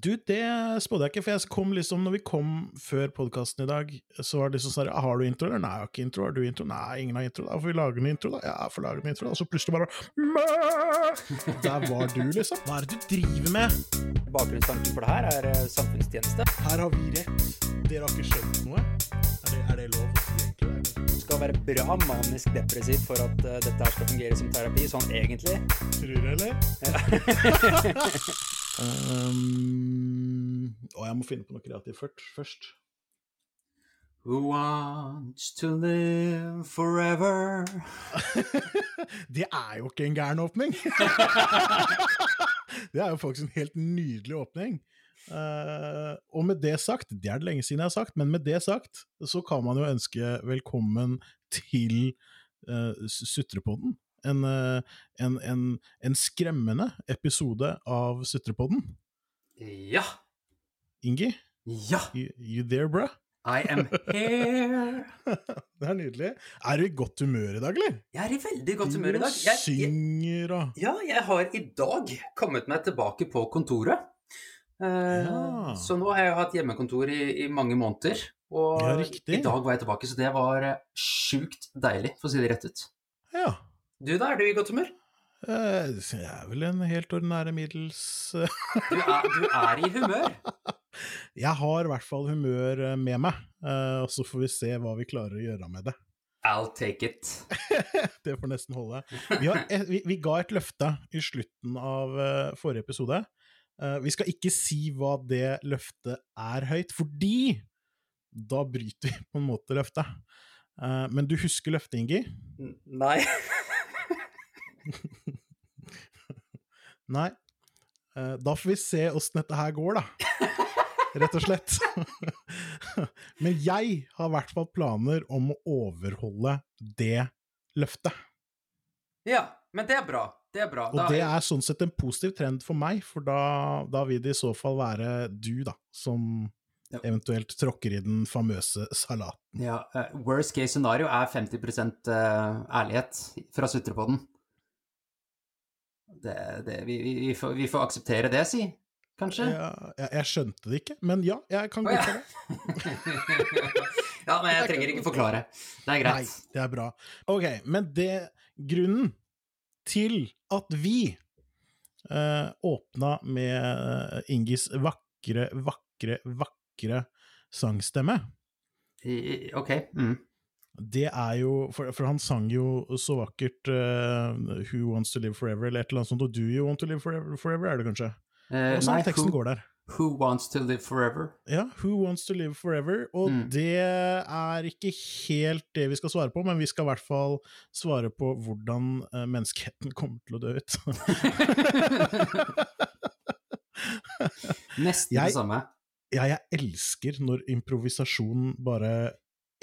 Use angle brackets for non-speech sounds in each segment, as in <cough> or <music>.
Du, det spådde jeg ikke, for jeg kom liksom, når vi kom før podkasten i dag, så var det liksom sånn Har du intro, eller? Nei, jeg har ikke intro. Har du intro? Nei, ingen har intro. Da får vi lage en intro, da. Ja, får lage en intro, da. Og så plutselig bare Mæ! Der var du, liksom. Hva er det du driver med? Bakgrunnstanken for det her er eh, samfunnstjeneste. Her har vi rett. Dere har ikke skjønt noe. Er det, er det lov? Du skal være bra manisk depressiv for at eh, dette her skal fungere som terapi, sånn egentlig. Tror du, eller? <laughs> um, og jeg må finne på noe kreativt først. Who wants to live forever? <laughs> Det er jo ikke en gæren åpning! <laughs> det er jo faktisk en helt nydelig åpning. Uh, og med det sagt, det er det lenge siden jeg har sagt, men med det sagt, så kan man jo ønske velkommen til uh, Sutrepodden. En, eh, en, en, en skremmende episode av Sutrepodden. Ja. Ingi, Ja. you, you there, bra? I am here. <laughs> det er nydelig. Er du i godt humør i dag, eller? Jeg er i veldig godt humør i dag. Jeg, synger og ja, jeg har i dag kommet meg tilbake på kontoret. Eh, Ja. Så nå har jeg hatt hjemmekontor i, i mange måneder. Og Ja, i dag var jeg tilbake, så det var eh, sjukt deilig, for å si det rett ut. Ja. Du da, er du i godt humør? Eh, Jeg er vel en helt ordinære middels eh, Du er, du er i humør. <laughs> Jeg har i hvert fall humør eh, med meg, og så får vi se hva vi klarer å gjøre med det. I'll take it. <laughs> Det får nesten holde. Vi, har, vi, vi ga et løfte i slutten av forrige episode. Vi skal ikke si hva det løftet er høyt, fordi da bryter vi på en måte løftet. Men du husker løftet, Ingi? Nei. <laughs> <laughs> Nei. Eh, Da får vi se åssen dette her går, da. <laughs> Rett og slett. <laughs> Men jeg har i hvert fall planer om å overholde det løftet. Ja, men det er bra. Det er bra. Og det er sånn sett en positiv trend for meg, for da, da vil det i så fall være du, da, som Ja. eventuelt tråkker i den famøse salaten. ja, eh, Worst case scenario er 50 eh, ærlighet fra Sutrepodden. Det, det, vi, vi, vi, får, vi får akseptere det, si. Kanskje? Ja, jeg, jeg skjønte det ikke, men ja, jeg kan Å, ja. det. <laughs> ja, men jeg trenger ikke forklare. Det er greit. Nei, det er bra. Ok, men det grunnen til at vi eh, åpna med Ingis vakre, vakre, vakre sangstemme, Ok. Mm. Det er jo For, for han sang jo så vakkert uh, Who Wants To Live Forever, eller et eller annet sånt, og Do You Want To Live Forever, forever er det kanskje? Uh, Og sånn teksten who, går der. who wants to live forever? Ja, Who Wants To Live Forever, og Mm. det er ikke helt det vi skal svare på, men vi skal i hvert fall svare på hvordan uh, menneskeheten kommer til å dø ut. <laughs> Nesten Jeg- det samme. ja, jeg elsker når improvisasjon bare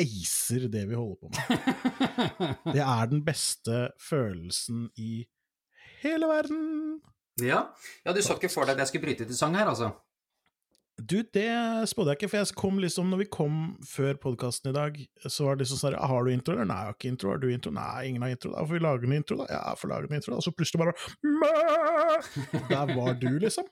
acer det vi holder på med. Det er den beste følelsen i hele verden. ja. ja, du så ikke for deg at jeg skulle bryte ut i sang her, altså? Du, det spådde jeg ikke, for jeg kom liksom, når vi kom før podkasten i dag, så var det liksom sånn Har du intro, eller? Nei, jeg har ikke intro. Har du intro? Nei, ingen har intro. Da får vi lage en intro, da. Ja, jeg får lage en intro, da. Og så plutselig bare! <laughs> Der var du, liksom.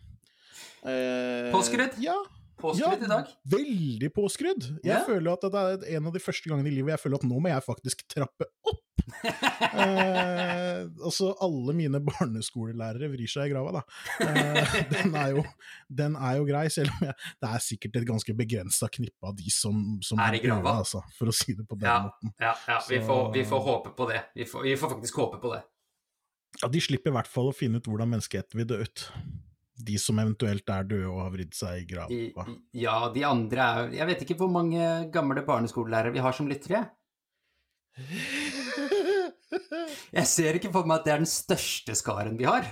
Eh, Påskrudd? Ja. Påskrudd i dag? Veldig påskrudd. Jeg yeah. føler at det er en av de første gangene i livet jeg føler at nå må jeg faktisk trappe opp. <laughs> eh, altså, alle mine barneskolelærere vrir seg i grava, da. Eh, <laughs> den, er jo, den er jo grei, selv om jeg, det er sikkert et ganske begrensa knippe av de som, som Er i grava. altså, for å si det på den Ja. måten. Ja, ja vi, Så- får, vi får håpe på det. Vi får, vi får faktisk håpe på det. Ja, de slipper i hvert fall å finne ut hvordan menneskeheten vil dø ut. De som eventuelt er døde og har vridd seg i grava. Ja, de andre er Jeg vet ikke hvor mange gamle barneskolelærere vi har som lyttere. <laughs> Jeg ser ikke for meg at det er den største skaren vi har.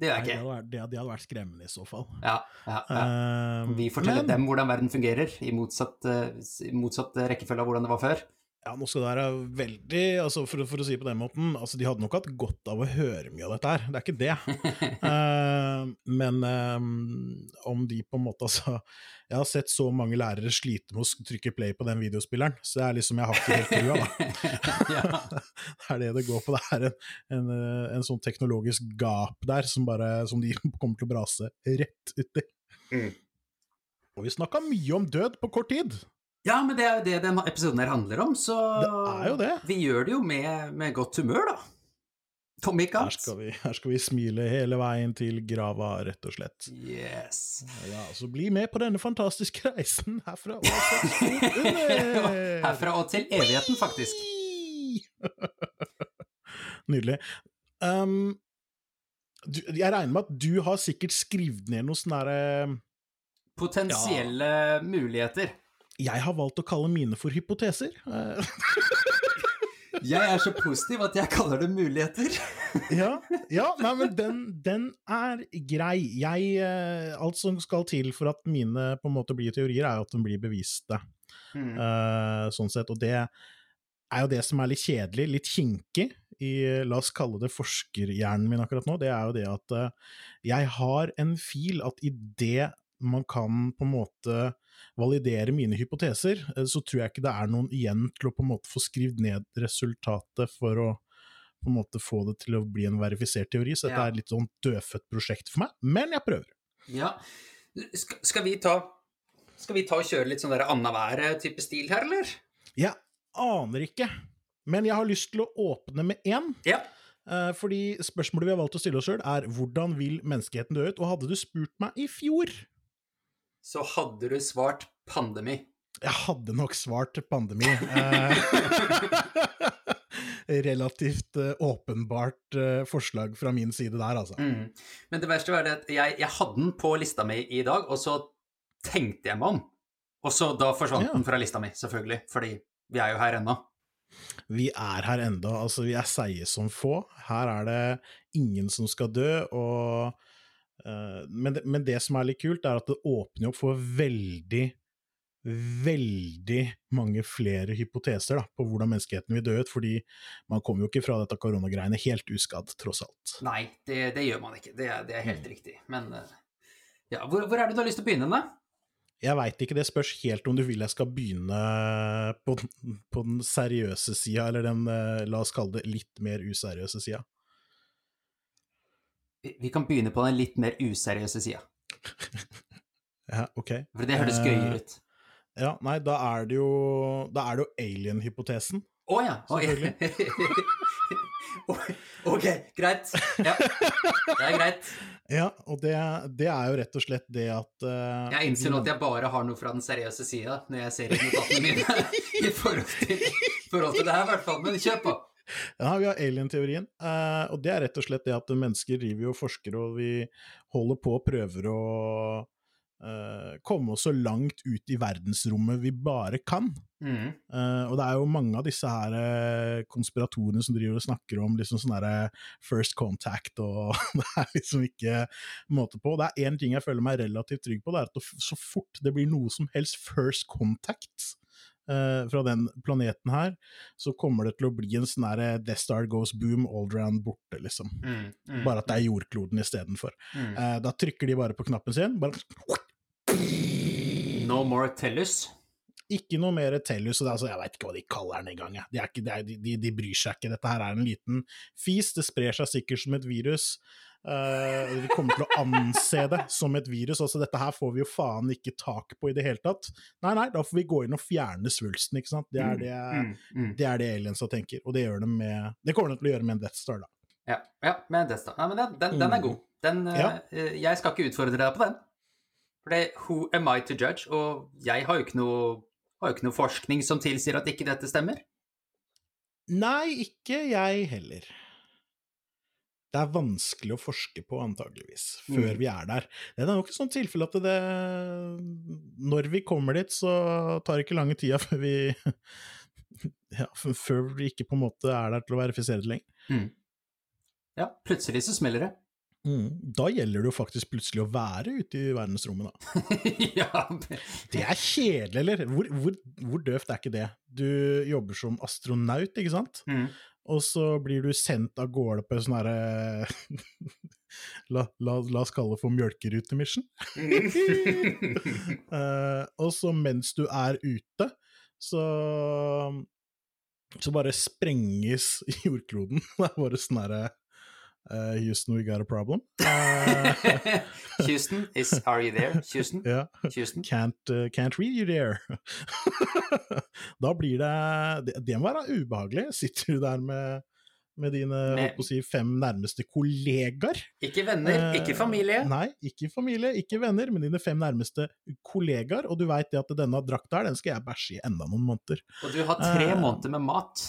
Det gjør Nei, jeg det, hadde vært, det, hadde vært skremmende i så fall. Ja, ja, ja. Eh, Vi forteller men- dem hvordan verden fungerer, i motsatt, eh, i motsatt rekkefølge av hvordan det var før. Ja, nå skal det være veldig altså for, for å si det på den måten, altså de hadde nok hatt godt av å høre mye av dette her, det er ikke det. uh, <laughs> men um, om de på en måte altså Jeg har sett så mange lærere slite med å trykke play på den videospilleren, så det er liksom Jeg har ikke helt trua, da. <laughs> <laughs> det er det det går på. Det er en, en, eh, en sånn teknologisk gap der som, bare, som de kommer til å brase rett uti. Mm. vi snakka mye om død på kort tid. Ja, men det er jo det denne episoden her handler om, så Det jo det. Vi gjør det jo med, med godt humør, da. Om ikke Her her skal vi smile hele veien til grava, rett og slett. Yes. Ja, Så bli med på denne fantastiske reisen herfra og! <laughs> Herfra og til evigheten, faktisk. <laughs> Nydelig. Um, du, jeg regner med at du har sikkert skrevet ned noe sånn derre Potensielle muligheter. Jeg har valgt å kalle mine for hypoteser. <laughs> Jeg er så positiv at jeg kaller det muligheter. <laughs> ja, ja nei, men den, den er grei. Jeg, eh, alt som skal til for at mine på en måte blir teorier, er at de blir beviste. Mm. Eh, sånn sett. Og det er jo det som er litt kjedelig, litt kinkig, i la oss kalle det forskerhjernen min akkurat nå, det er jo det at eh, jeg har en fil at i det man kan på en måte validere mine hypoteser, eh, så tror jeg ikke det er noen igjen til å på en måte få skrevet ned resultatet for å på en måte få det til å bli en verifisert teori, så dette Ja. er et litt sånn dødfødt prosjekt for meg, men jeg prøver. Ja. Skal, skal vi ta Skal vi ta og kjøre litt sånn annenhver-type stil her, eller? Jeg aner ikke, men jeg har lyst til å åpne med én. Ja. Eh, Fordi spørsmålet vi har valgt å stille oss sjøl, er hvordan vil menneskeheten dø ut? Og hadde du spurt meg i fjor, Så hadde du svart pandemi. jeg hadde nok svart pandemi. Eh, <laughs> Relativt eh, åpenbart eh, forslag fra min side der, altså. Mm. Men det verste var det at jeg, jeg hadde den på lista mi i dag, og så tenkte jeg meg om. Og så da forsvant Ja. den fra lista mi, selvfølgelig, fordi vi er jo her ennå. Vi er her enda, altså vi er seige som få. Her er det ingen som skal dø, og men, det, men det som er litt kult, er at det åpner opp for veldig veldig mange flere hypoteser da, på hvordan menneskeheten vil dø ut, fordi man kommer jo ikke fra dette koronagreiene helt uskadd, tross alt. Nei, det, det gjør man ikke. Det det er helt riktig. Men eh, ja, hvor, hvor er det du har lyst til å begynne, da? Jeg veit ikke, det spørs helt om du vil jeg skal begynne på, på den seriøse sida, eller den, eh, la oss kalle det, litt mer useriøse sida. Vi, kan begynne på den litt mer useriøse sida, <laughs> Ja, ok. for det høres Eh, gøyere ut. Ja, nei, da er det jo Da er det jo alien-hypotesen. Å ja. Oi. <laughs> Oi, ok, greit. Ja, det er greit. <laughs> Ja, og det, det er jo rett og slett det at uh, Jeg innser nå at jeg bare har noe fra den seriøse sida når jeg ser i notatene mine i forhold til, forhold til det her, i hvert fall. Men kjør på. Ja, vi har alien-teorien, eh, og det er rett og slett det at mennesker driver og forsker, og vi holder på og prøver å eh, komme så langt ut i verdensrommet vi bare kan. Mm. Uh, og det er jo mange av disse her konspiratorene som driver og snakker om liksom sånn derre first contact, og <laughs> det er liksom ikke måte på. Det er én ting jeg føler meg relativt trygg på, det er at så fort det blir noe som helst first contact eh, fra den planeten her, så kommer det til å bli en sånn derre Death Star goes boom, Aldran borte, liksom. Mm. Mm. Bare at det er jordkloden istedenfor. Mm. Eh, da trykker de bare på knappen sin, bare No more tellus. Ikke noe mer Tellus, og det altså, jeg veit ikke hva de kaller den engang. De, er ikke- de, de, de bryr seg ikke. Dette her er en liten fis, det sprer seg sikkert som et virus. Uh, vi kommer til å anse det som et virus. altså Dette her får vi jo faen ikke tak på i det hele tatt. Nei, nei, da får vi gå inn og fjerne svulsten, ikke sant. Det er det, Mm. Mm. det, er det aliensa tenker, og det, gjør de med, det kommer de til å gjøre med en Death Star, da. Ja, ja, med Death Star. Nei, men den, den, den er god. Den, eh, Ja. uh, jeg skal ikke utfordre deg på den. For det, who am I to judge? Og jeg har jo ikke noe, har jo ikke noe forskning som tilsier at ikke dette stemmer. Nei, ikke jeg heller. Det er vanskelig å forske på, antageligvis, før Mm. vi er der. Det er nok et sånt tilfelle at det Når vi kommer dit, så tar det ikke lange tida før vi <laughs> Ja, før vi ikke på en måte er der til å verifisere det lenger. Mm. Ja, plutselig så smeller det. Da gjelder det jo faktisk plutselig å være ute i verdensrommet, da. <laughs> ja, Det er kjedelig, eller? Hvor, hvor, hvor døvt er ikke det? Du jobber som astronaut, ikke sant? mm. og så blir du sendt av gårde på en sånn herre <laughs> la, la, la oss kalle det for mjølkerutemission. uh, <laughs> og så mens du er ute, så så bare sprenges jordkloden. Det er bare sånn herre Uh, Houston, we got a problem. Uh, <laughs> Houston, is, are you there? Houston? <laughs> Yeah. Houston? Can't, uh, can't read you there. <laughs> da blir det, det Det må være ubehagelig. Sitter du der med, med dine Med- si, fem nærmeste kollegaer. Ikke venner, ikke familie. Nei, ikke familie, ikke venner, men dine fem nærmeste kollegaer. Og du veit at denne drakta her, den skal jeg bæsje i enda noen måneder. Og du har tre måneder med mat.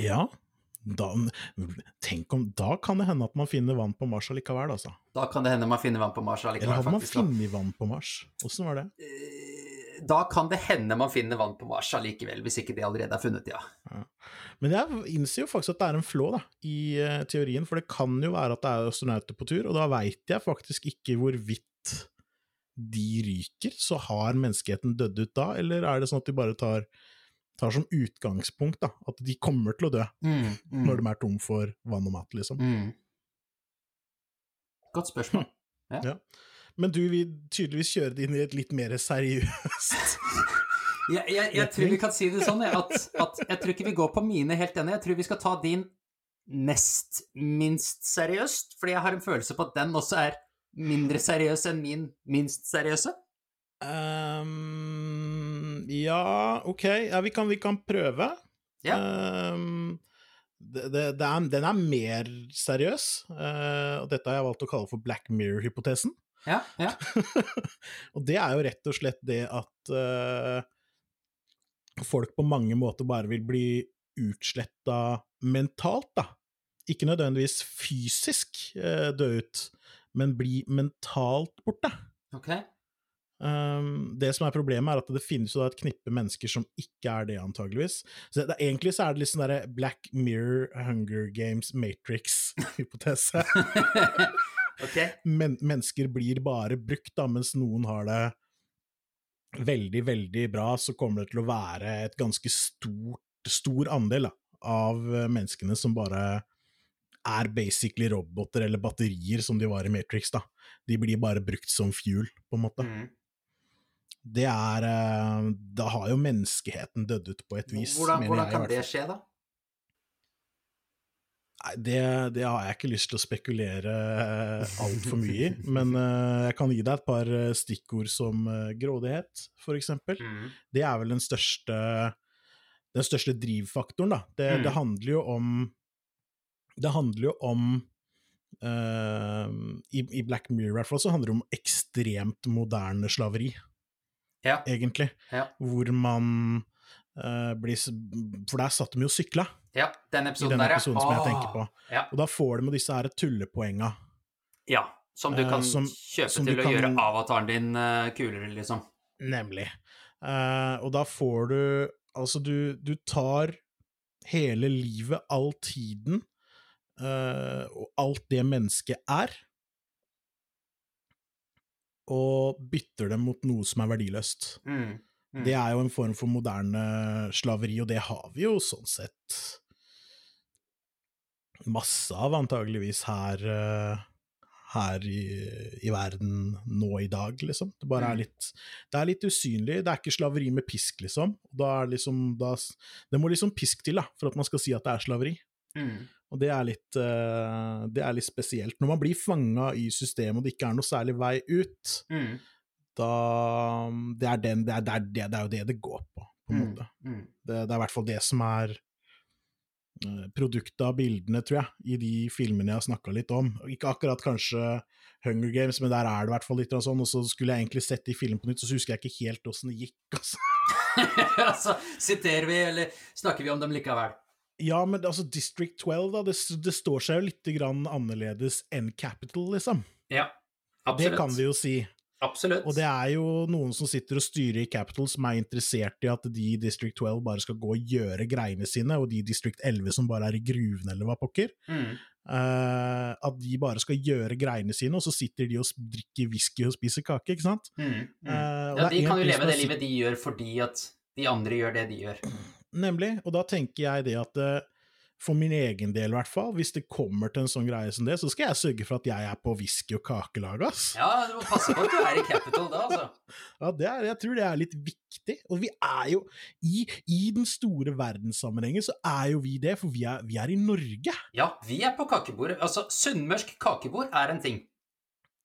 Ja, da, tenk om Da kan det hende at man finner vann på Mars allikevel, altså. Da kan det hende man finner vann på Mars allikevel, Eller hadde man faktisk. funnet vann på Mars? Åssen var det? Eh, Da kan det hende man finner vann på Mars allikevel, hvis ikke det allerede er funnet, ja. Men jeg innser jo faktisk at det er en flå da, i uh, teorien, for det kan jo være at det er astronauter på tur, og da veit jeg faktisk ikke hvorvidt de ryker. Så har menneskeheten dødd ut da, eller er det sånn at de bare tar, tar som utgangspunkt da, at de kommer til å dø Mm, mm, når de er tom for vann og mat, liksom? mm. Godt spørsmål. Men du vil tydeligvis kjøre det inn i et litt mer seriøst <laughs> Jeg, jeg, jeg tror vi kan si det sånn, at, at jeg tror ikke vi går på mine helt ennå. Jeg tror vi skal ta din nest minst seriøst, fordi jeg har en følelse på at den også er mindre seriøs enn min minst seriøse. Ehm, Ja, ok, ja, vi, kan, vi kan prøve. Ja. Um, det, det, det er, den er mer seriøs, uh, og dette har jeg valgt å kalle for Black Mirror-hypotesen. Ja, ja. <laughs> og det er jo rett og slett det at uh, folk på mange måter bare vil bli utsletta mentalt, da. Ikke nødvendigvis fysisk uh, dø ut, men bli mentalt borte. Ok. Um, det som er problemet, er at det finnes jo et knippe mennesker som ikke er det, antageligvis. Så det, egentlig så er det litt sånn derre Black Mirror, Hunger Games, Matrix-hypotese. <laughs> <laughs> okay. Men, mennesker blir bare brukt, da, mens noen har det veldig, veldig bra, så kommer det til å være et ganske stort, stor andel da, av eh, menneskene som bare er basically roboter eller batterier, som de var i Matrix. da. De blir bare brukt som fuel, på en måte. Mm. Det er eh, Da har jo menneskeheten dødd ut på et vis, Hvordan, hvordan kan det skje, da? Nei, det, det har jeg ikke lyst til å spekulere <laughs> altfor mye i, men eh, jeg kan gi deg et par eh, stikkord som grådighet, eksempel. Mm. Det er vel den største, den største drivfaktoren, da. Det, Mm. det handler jo om Det handler jo om uh, i, I Black Mirror i hvert fall så handler det om ekstremt moderne slaveri, Ja. egentlig. Ja. Hvor man uh, blir For der satt de jo og sykla, ja, den i episoden der, ja. episoden som jeg tenker på. Ja. Og da får du med disse her tullepoenga. ja. Som du kan kan som- kjøpe som til å kan- gjøre avataren din uh, kulere, liksom. Nemlig. Eh, og da får du Altså, du, du tar hele livet, all tiden, eh, og alt det mennesket er, og bytter dem mot noe som er verdiløst. Mm. Mm. Det er jo en form for moderne slaveri, og det har vi jo sånn sett masse av, antageligvis, her, eh, her i, i verden nå i dag, liksom. Det bare er Mm. litt Det er litt usynlig. Det er ikke slaveri med pisk, liksom. Da er liksom da, Det må liksom pisk til, da, for at man skal si at det er slaveri. Mm. Og det er litt, eh, det er litt spesielt. Når man blir fanga i systemet, og det ikke er noe særlig vei ut, Mm. da Det er, den, det er, det er, det jo det det går på, på en Mm. måte. Mm. Det, det er i hvert fall det som er eh, produktet av bildene, tror jeg, i de filmene jeg har snakka litt om. Ikke akkurat kanskje Hunger Games, men der er det i hvert fall litt sånn. Og så skulle jeg egentlig sett de filmene på nytt, så husker jeg ikke helt åssen det gikk. Altså. <laughs> altså, siterer vi, eller snakker vi om dem likevel? Ja, men altså, District 12, da, det, det står seg jo litt grann annerledes enn Capital, liksom. Ja, absolutt. Det kan vi jo si. Absolutt. Og det er jo noen som sitter og styrer i Capital som er interessert i at de i District 12 bare skal gå og gjøre greiene sine, og de i District 11 som bare er i gruvene eller hva pokker, mm. Uh, at de bare skal gjøre greiene sine, og så sitter de og drikker whisky og spiser kake, ikke sant? Mm. Mm. Uh, Ja, de kan jo leve det livet de gjør fordi at de andre gjør det de gjør. <clears throat> Nemlig, og da tenker jeg det at eh, for min egen del i hvert fall, hvis det kommer til en sånn greie som det, så skal jeg sørge for at jeg er på whisky- og kakelaget, ass. Ja, du må passe på at du er i Capital da, altså. <laughs> Ja, det er, jeg tror det er litt viktig. Og vi er jo i, i den store verdenssammenhengen, så er jo vi det, for vi er, vi er i Norge. Ja, vi er på kakebordet. Altså, sunnmørsk kakebord er en ting.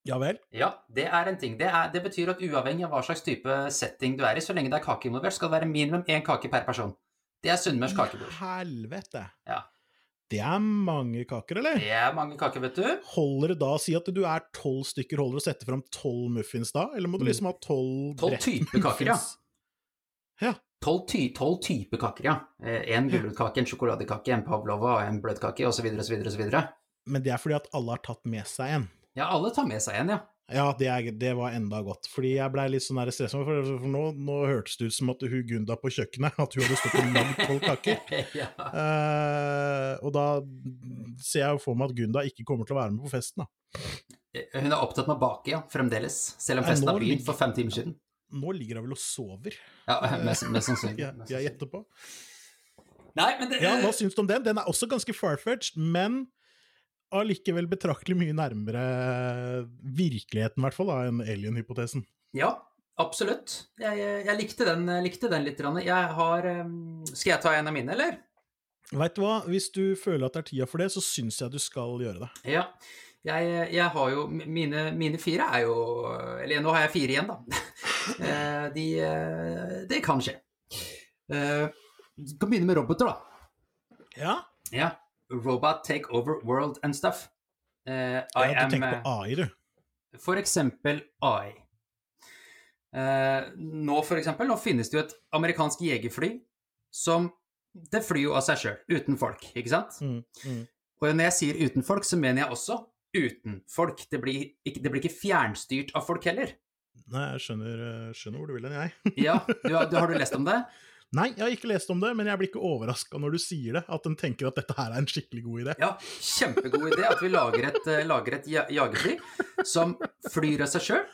Ja vel? Ja, det er en ting. Det, er, det betyr at uavhengig av hva slags type setting du er i, så lenge det er kake involvert, skal det være minimum én kake per person. Det er sunnmørsk kakebord. Helvete. Ja. Det er mange kaker, eller? Det er mange kaker, vet du. Holder det da å si at du er tolv stykker, holder det å sette fram tolv muffins da? Eller må du liksom ha tolv Tolv typer kaker, ja. Ja. Tolv ty typer kaker, ja. Eh, En gulrotkake, en sjokoladekake, en pavlova, en bløtkake osv. osv. osv. Men det er fordi at alle har tatt med seg en. Ja, alle tar med seg en, ja. Ja, det, er, det var enda godt. Fordi jeg blei litt sånn stressa, for, for nå, nå hørtes det ut som at hun Gunda på kjøkkenet At hun hadde stått og lagd tolv kaker. <laughs> ja. uh, og da ser jeg jo for meg at Gunda ikke kommer til å være med på festen, da. Hun er opptatt med å bake, ja, fremdeles. Selv om festen har begynt for fem timer siden. Nå ligger hun vel og sover, Ja, <laughs> mest, sannsynlig. jeg, gjetter på. Nei, men det Ja, hva syns du om den? Den er også ganske farfetched, men allikevel betraktelig mye nærmere virkeligheten, i hvert fall, da, enn alien-hypotesen. Ja, absolutt. Jeg, jeg, jeg likte, den, likte den litt. Jeg har eh, Skal jeg ta en av mine, eller? Veit du hva, hvis du føler at det er tida for det, så syns jeg du skal gjøre det. Ja. Jeg, jeg har jo Mine, mine fire er jo Eller nå har jeg fire igjen, da. <laughs> Eh, De eh, Det kan skje. Eh, Vi kan begynne med roboter, da. Ja, Ja. Robot take over world and stuff. Uh, I ja du tenker eh, på AI, du. For eksempel AI. Uh, nå, for eksempel, nå finnes det jo et amerikansk jegerfly som Det flyr jo av seg sjøl, uten folk, ikke sant? Mm, mm. Og når jeg sier uten folk, så mener jeg også uten folk. Det blir ikke, det blir ikke fjernstyrt av folk heller. Nei, jeg skjønner, eh, skjønner hvor du vil hen, jeg. Ja, <laughs> du, du, Har du lest om det? Nei, jeg har ikke lest om det, men jeg blir ikke overraska når du sier det, at en tenker at dette her er en skikkelig god idé. Ja, kjempegod idé at vi lager et, eh, lager et jagerfly som flyr av seg sjøl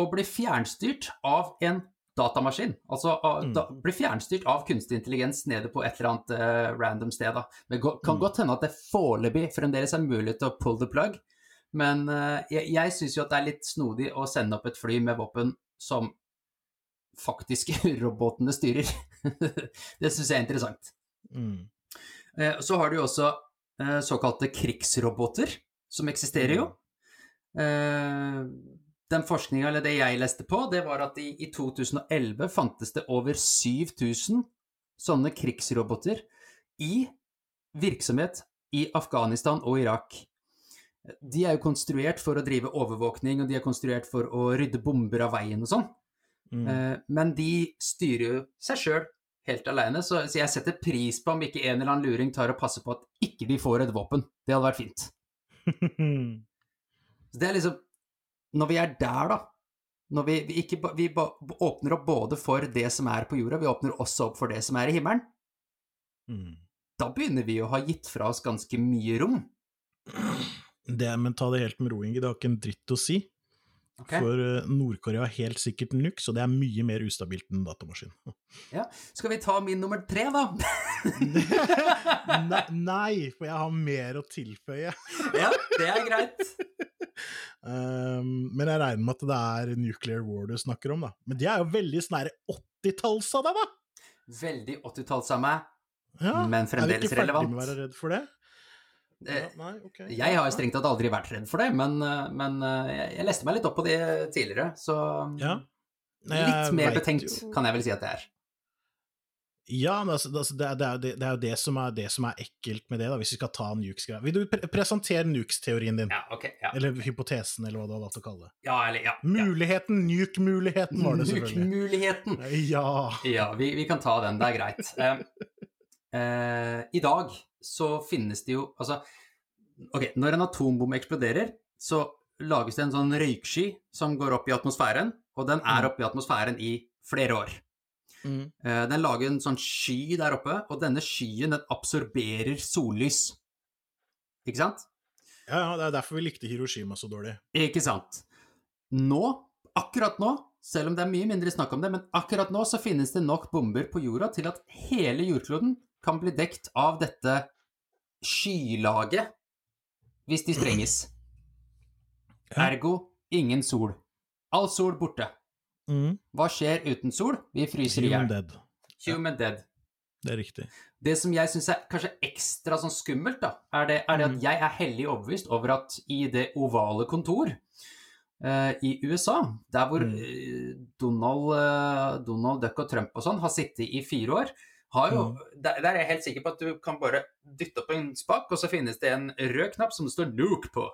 og blir fjernstyrt av en datamaskin. Altså Mm. da, blir fjernstyrt av kunstig intelligens nede på et eller annet uh, random sted. Da. Det kan Mm. godt hende at det foreløpig fremdeles er mulig til å pull the plug, men uh, jeg, jeg syns jo at det er litt snodig å sende opp et fly med våpen som faktisk <laughs> robotene styrer. <laughs> det syns jeg er interessant. Mm. Eh, Så har du jo også eh, såkalte krigsroboter, som eksisterer jo. Eh, Den forskninga, eller det jeg leste på, det var at i, i 2011 fantes det over 7000 sånne krigsroboter i virksomhet i Afghanistan og Irak. De er jo konstruert for å drive overvåkning, og de er konstruert for å rydde bomber av veien og sånn. Mm. Eh, Men de styrer jo seg sjøl helt aleine, så, så jeg setter pris på om ikke en eller annen luring tar og passer på at ikke de får et våpen. Det hadde vært fint. <laughs> Så det er liksom Når vi er der, da Når vi, vi, ikke, vi åpner opp både for det som er på jorda, vi åpner også opp for det som er i himmelen, Mm. da begynner vi å ha gitt fra oss ganske mye rom. Det, men ta det helt med ro, Inge. Det har ikke en dritt å si. Ok? For eh, Nord-Korea har helt sikkert nux, og det er mye mer ustabilt enn datamaskin. <laughs> datamaskin. Skal vi ta min nummer tre, da? nei, nei, for jeg har mer å tilføye. <laughs> ja, det er greit. Um, <laughs> men jeg regner med at det er nuclear war du snakker om, da. Men de er jo veldig sånn 80-talls av deg, da! Veldig 80-talls av meg. Ja, Men er du ikke ferdig relevant. med å være redd for det? Eh, Ja, nei, okay. Jeg har jo strengt tatt aldri vært redd for det, men, eh, men eh, jeg- jeg leste meg litt opp på det tidligere, så Ja. Nei, litt mer betenkt jo- kan jeg vel si at det er. Ja, men altså, altså, det, er- det, er, det, er jo det som er, det som er ekkelt med det, da, hvis vi skal ta nukes-greia. Vil du pre presentere nukes-teorien din? Ja, okay, Ja, Eller hypotesen, eller hva du har valgt å kalle det. ja eller ja. Muligheten, nuke-muligheten var det selvfølgelig. Muligheten. Ja. Ja, vi, vi kan ta den, det er greit. uh, uh, I dag så finnes det jo Altså, ok, når en atombombe eksploderer, så lages det en sånn røyksky som går opp i atmosfæren, og den er Mm. oppe i atmosfæren i flere år. Mm. Eh, Den lager en sånn sky der oppe, og denne skyen den absorberer sollys. Ikke sant? ja, ja, det er derfor vi likte Hiroshima så dårlig. Ikke sant? Nå, akkurat nå, selv om det er mye mindre snakk om det, men akkurat nå så finnes det nok bomber på jorda til at hele jordkloden kan bli dekt av dette skylaget hvis de sprenges. <clears throat> Ergo ingen sol. All sol borte. Mm. Hva skjer uten sol? Vi fryser i Human dead. Human dead. Det er riktig. Det som jeg syns er kanskje ekstra sånn skummelt, da, er det, er det Mm. at jeg er hellig overbevist over at i det ovale kontor uh, i USA, der hvor Mm. eh, Donald, uh, Donald Duck og Trump og sånn har sittet i fire år, jo, Mm. der, er jeg helt sikker på at du kan bare dytte opp en spak, og så finnes det en rød knapp som det står 'nuke' på.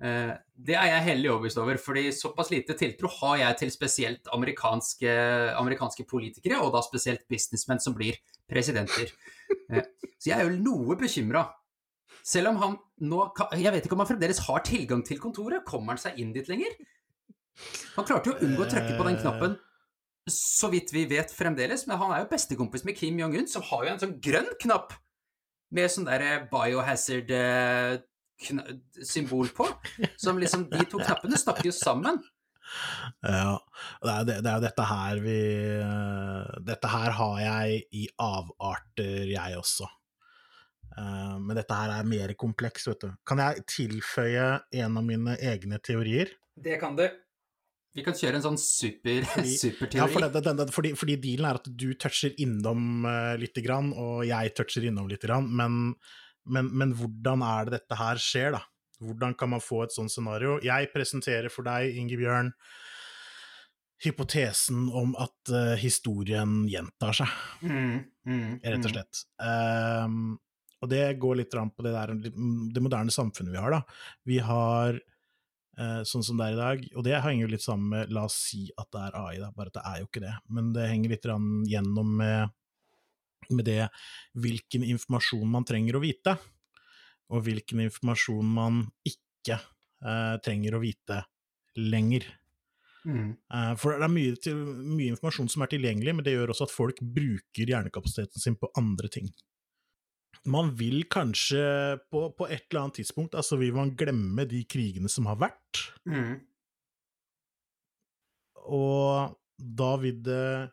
Eh, det er jeg hellig overbevist over, fordi såpass lite tiltro har jeg til spesielt amerikanske, amerikanske politikere, og da spesielt businessmenn som blir presidenter. Eh, Så jeg er jo noe bekymra. Selv om han nå Jeg vet ikke om han fremdeles har tilgang til kontoret. Kommer han seg inn dit lenger? Han klarte jo å unngå å trykke på den knappen, så vidt vi vet fremdeles, men han er jo bestekompis med Kim Jong-un, som har jo en sånn grønn knapp med sånn derre eh, kna- symbol på. Som liksom De to knappene snakker jo sammen. Ja, det er, det, er jo dette her vi eh, Dette her har jeg i avarter, jeg også. Eh, men dette her er mer kompleks, vet du. Kan jeg tilføye en av mine egne teorier? Det kan du. Vi kan kjøre en sånn super, <laughs> superteori. Ja, for det, det, det, fordi, fordi dealen er at du toucher innom uh, lite grann, og jeg toucher innom lite grann, men, men, men hvordan er det dette her skjer, da? Hvordan kan man få et sånt scenario? Jeg presenterer for deg, Inge Bjørn, hypotesen om at uh, historien gjentar seg, Mm, mm, rett og mm. slett. Ehm, og det går litt på det, der, det moderne samfunnet vi har, da. Vi har sånn som det er i dag, og det henger jo litt sammen med La oss si at det er AI, da, bare at det er jo ikke det. Men det henger litt gjennom med, med det hvilken informasjon man trenger å vite, og hvilken informasjon man ikke eh, trenger å vite lenger. Mm. Eh, For det er mye, til, mye informasjon som er tilgjengelig, men det gjør også at folk bruker hjernekapasiteten sin på andre ting. Man vil kanskje på, på et eller annet tidspunkt altså vil man glemme de krigene som har vært, Mm. og da vil det